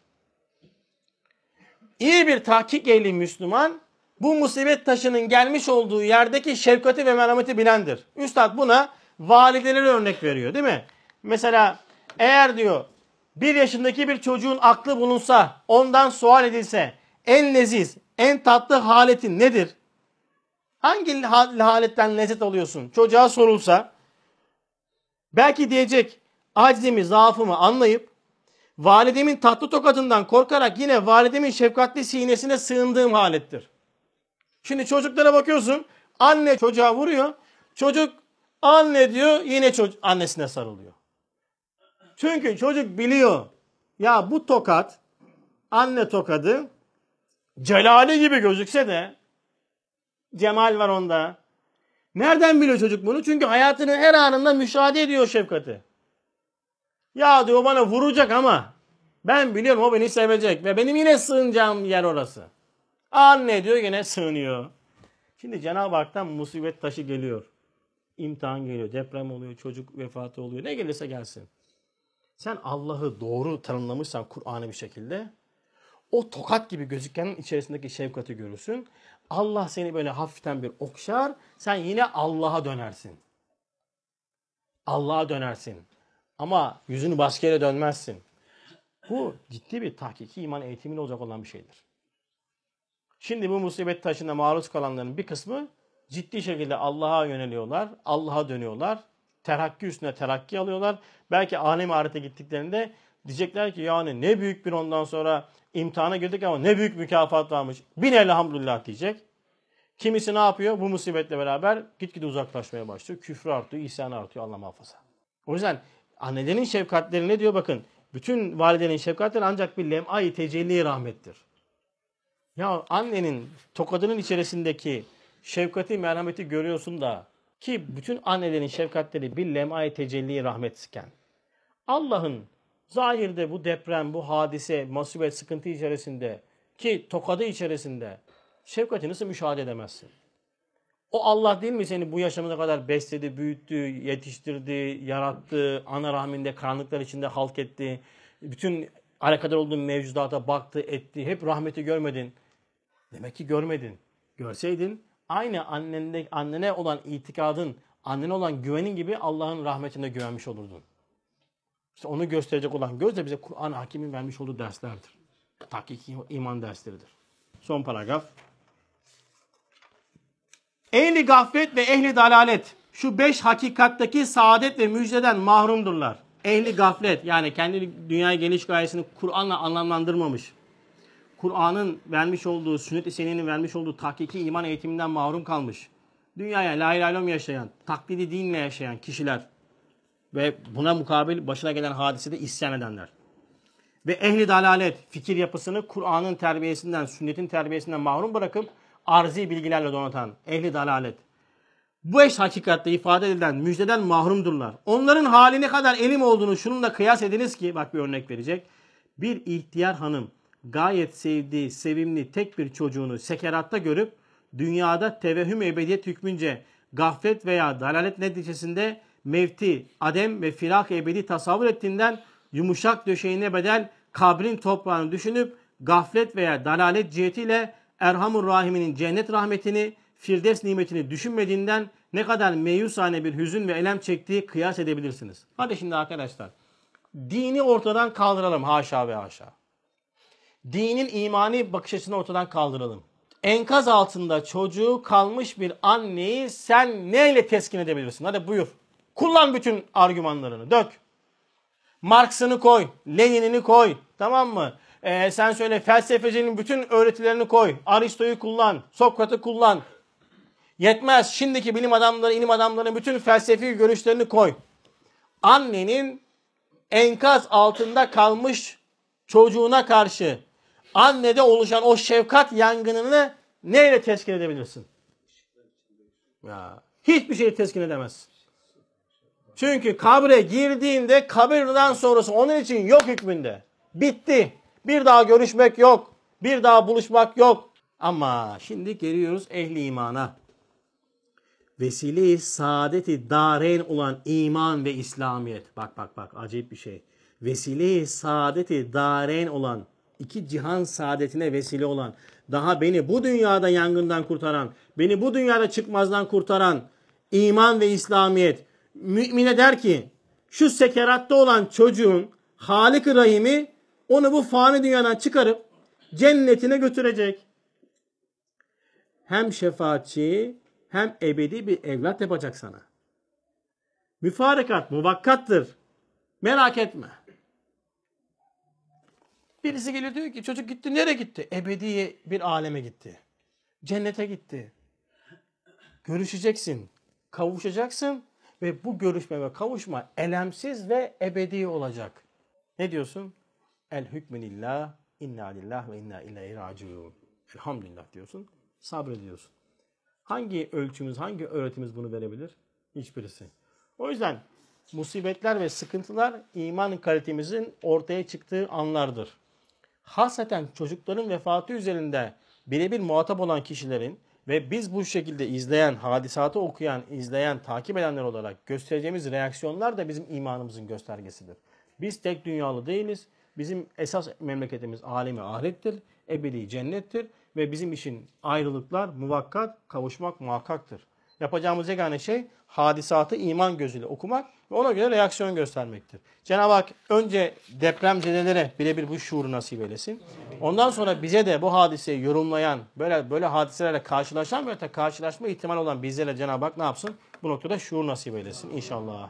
İyi bir tahkik ehli Müslüman bu musibet taşının gelmiş olduğu yerdeki şefkati ve merhameti bilendir. Üstad buna valideleri örnek veriyor değil mi? Mesela eğer diyor bir yaşındaki bir çocuğun aklı bulunsa, ondan sual edilse en leziz, en tatlı haletin nedir? Hangi haletten lezzet alıyorsun? Çocuğa sorulsa belki diyecek acizimi, zaafımı anlayıp validemin tatlı tokadından korkarak yine validemin şefkatli sinesine sığındığım halettir. Şimdi çocuklara bakıyorsun. Anne çocuğa vuruyor. Çocuk anne diyor yine çocuk annesine sarılıyor. Çünkü çocuk biliyor. Ya bu tokat anne tokadı celali gibi gözükse de cemal var onda. Nereden biliyor çocuk bunu? Çünkü hayatının her anında müşahede ediyor şefkati. Ya diyor bana vuracak ama ben biliyorum o beni sevecek ve benim yine sığınacağım yer orası. Anne diyor yine sığınıyor. Şimdi Cenab-ı Hak'tan musibet taşı geliyor. İmtihan geliyor, deprem oluyor, çocuk vefatı oluyor. Ne gelirse gelsin. Sen Allah'ı doğru tanımlamışsan Kur'an'ı bir şekilde o tokat gibi gözükenin içerisindeki şefkati görürsün. Allah seni böyle hafiften bir okşar. Sen yine Allah'a dönersin. Allah'a dönersin. Ama yüzünü başka yere dönmezsin. Bu ciddi bir tahkiki iman eğitimine olacak olan bir şeydir. Şimdi bu musibet taşına maruz kalanların bir kısmı ciddi şekilde Allah'a yöneliyorlar. Allah'a dönüyorlar. Terakki üstüne terakki alıyorlar. Belki alem ahirete gittiklerinde diyecekler ki yani ne büyük bir ondan sonra imtihana girdik ama ne büyük mükafat varmış. Bin elhamdülillah diyecek. Kimisi ne yapıyor? Bu musibetle beraber gitgide uzaklaşmaya başlıyor. Küfrü artıyor, isyan artıyor Allah muhafaza. O yüzden annelerin şefkatleri ne diyor bakın. Bütün validenin şefkatleri ancak bir lem'ay tecelli rahmettir. Ya annenin tokadının içerisindeki şefkati, merhameti görüyorsun da ki bütün annelerin şefkatleri bir lem'ay tecelli rahmetsken Allah'ın zahirde bu deprem, bu hadise, masibet, sıkıntı içerisinde ki tokadı içerisinde şefkati nasıl müşahede edemezsin? O Allah değil mi seni bu yaşamına kadar besledi, büyüttü, yetiştirdi, yarattı, ana rahminde karanlıklar içinde halk etti. Bütün alakadar olduğun mevcudata baktı, etti. Hep rahmeti görmedin. Demek ki görmedin. Görseydin aynı annende, annene olan itikadın, annene olan güvenin gibi Allah'ın rahmetine güvenmiş olurdun. İşte onu gösterecek olan göz de bize Kur'an hakimin vermiş olduğu derslerdir. Hakiki iman dersleridir. Son paragraf. Ehli gaflet ve ehli dalalet şu beş hakikattaki saadet ve müjdeden mahrumdurlar. Ehli gaflet yani kendi dünyaya geliş gayesini Kur'an'la anlamlandırmamış. Kur'an'ın vermiş olduğu, sünnet-i seninin vermiş olduğu tahkiki iman eğitiminden mahrum kalmış. Dünyaya la ilahe yaşayan, taklidi dinle yaşayan kişiler ve buna mukabil başına gelen hadisede isyan edenler. Ve ehli dalalet fikir yapısını Kur'an'ın terbiyesinden, sünnetin terbiyesinden mahrum bırakıp arzi bilgilerle donatan ehli dalalet. Bu eş hakikatte ifade edilen müjdeden mahrumdurlar. Onların hali ne kadar elim olduğunu şununla kıyas ediniz ki, bak bir örnek verecek. Bir ihtiyar hanım gayet sevdiği, sevimli tek bir çocuğunu sekeratta görüp dünyada tevehhüm ebediyet hükmünce gaflet veya dalalet neticesinde mevti, adem ve firak ebedi tasavvur ettiğinden yumuşak döşeğine bedel kabrin toprağını düşünüp gaflet veya dalalet cihetiyle Erhamur Rahim'inin cennet rahmetini, Firdevs nimetini düşünmediğinden ne kadar meyusane bir hüzün ve elem çektiği kıyas edebilirsiniz. Hadi şimdi arkadaşlar. Dini ortadan kaldıralım haşa ve haşa. Dinin imani bakış açısını ortadan kaldıralım. Enkaz altında çocuğu kalmış bir anneyi sen neyle teskin edebilirsin? Hadi buyur. Kullan bütün argümanlarını. Dök. Marx'ını koy. Lenin'ini koy. Tamam mı? Ee, sen söyle felsefecinin bütün öğretilerini koy. Aristo'yu kullan. Sokrat'ı kullan. Yetmez. Şimdiki bilim adamları, ilim adamlarının bütün felsefi görüşlerini koy. Annenin enkaz altında kalmış çocuğuna karşı annede oluşan o şefkat yangınını neyle teskin edebilirsin? Ya, hiçbir şeyi teskin edemezsin. Çünkü kabre girdiğinde kabirden sonrası onun için yok hükmünde. Bitti. Bir daha görüşmek yok. Bir daha buluşmak yok. Ama şimdi geliyoruz ehli imana. Vesile-i saadeti dareyn olan iman ve İslamiyet. Bak bak bak acayip bir şey. Vesile-i saadeti dareyn olan, iki cihan saadetine vesile olan, daha beni bu dünyada yangından kurtaran, beni bu dünyada çıkmazdan kurtaran iman ve İslamiyet. Mümine der ki, şu sekeratta olan çocuğun Halik-i Rahim'i onu bu fani dünyadan çıkarıp cennetine götürecek. Hem şefaatçi hem ebedi bir evlat yapacak sana. Müfarekat muvakkattır. Merak etme. Birisi geliyor diyor ki çocuk gitti nereye gitti? Ebedi bir aleme gitti. Cennete gitti. Görüşeceksin. Kavuşacaksın ve bu görüşme ve kavuşma elemsiz ve ebedi olacak. Ne diyorsun? El hükmenillah, inna lillah ve inna ileyhi raciun. Elhamdülillah diyorsun. Sabrediyorsun. Hangi ölçümüz, hangi öğretimiz bunu verebilir? Hiçbirisi. O yüzden musibetler ve sıkıntılar iman kalitemizin ortaya çıktığı anlardır. Hasreten çocukların vefatı üzerinde birebir muhatap olan kişilerin ve biz bu şekilde izleyen, hadisatı okuyan, izleyen, takip edenler olarak göstereceğimiz reaksiyonlar da bizim imanımızın göstergesidir. Biz tek dünyalı değiliz. Bizim esas memleketimiz alemi ahirettir, ebedi cennettir ve bizim için ayrılıklar muvakkat, kavuşmak muhakkaktır. Yapacağımız yegane şey hadisatı iman gözüyle okumak ve ona göre reaksiyon göstermektir. Cenab-ı Hak önce depremzedelere birebir bu şuuru nasip eylesin. Ondan sonra bize de bu hadiseyi yorumlayan, böyle böyle hadiselerle karşılaşan ve karşılaşma ihtimali olan bizlere Cenab-ı Hak ne yapsın? Bu noktada şuur nasip eylesin inşallah.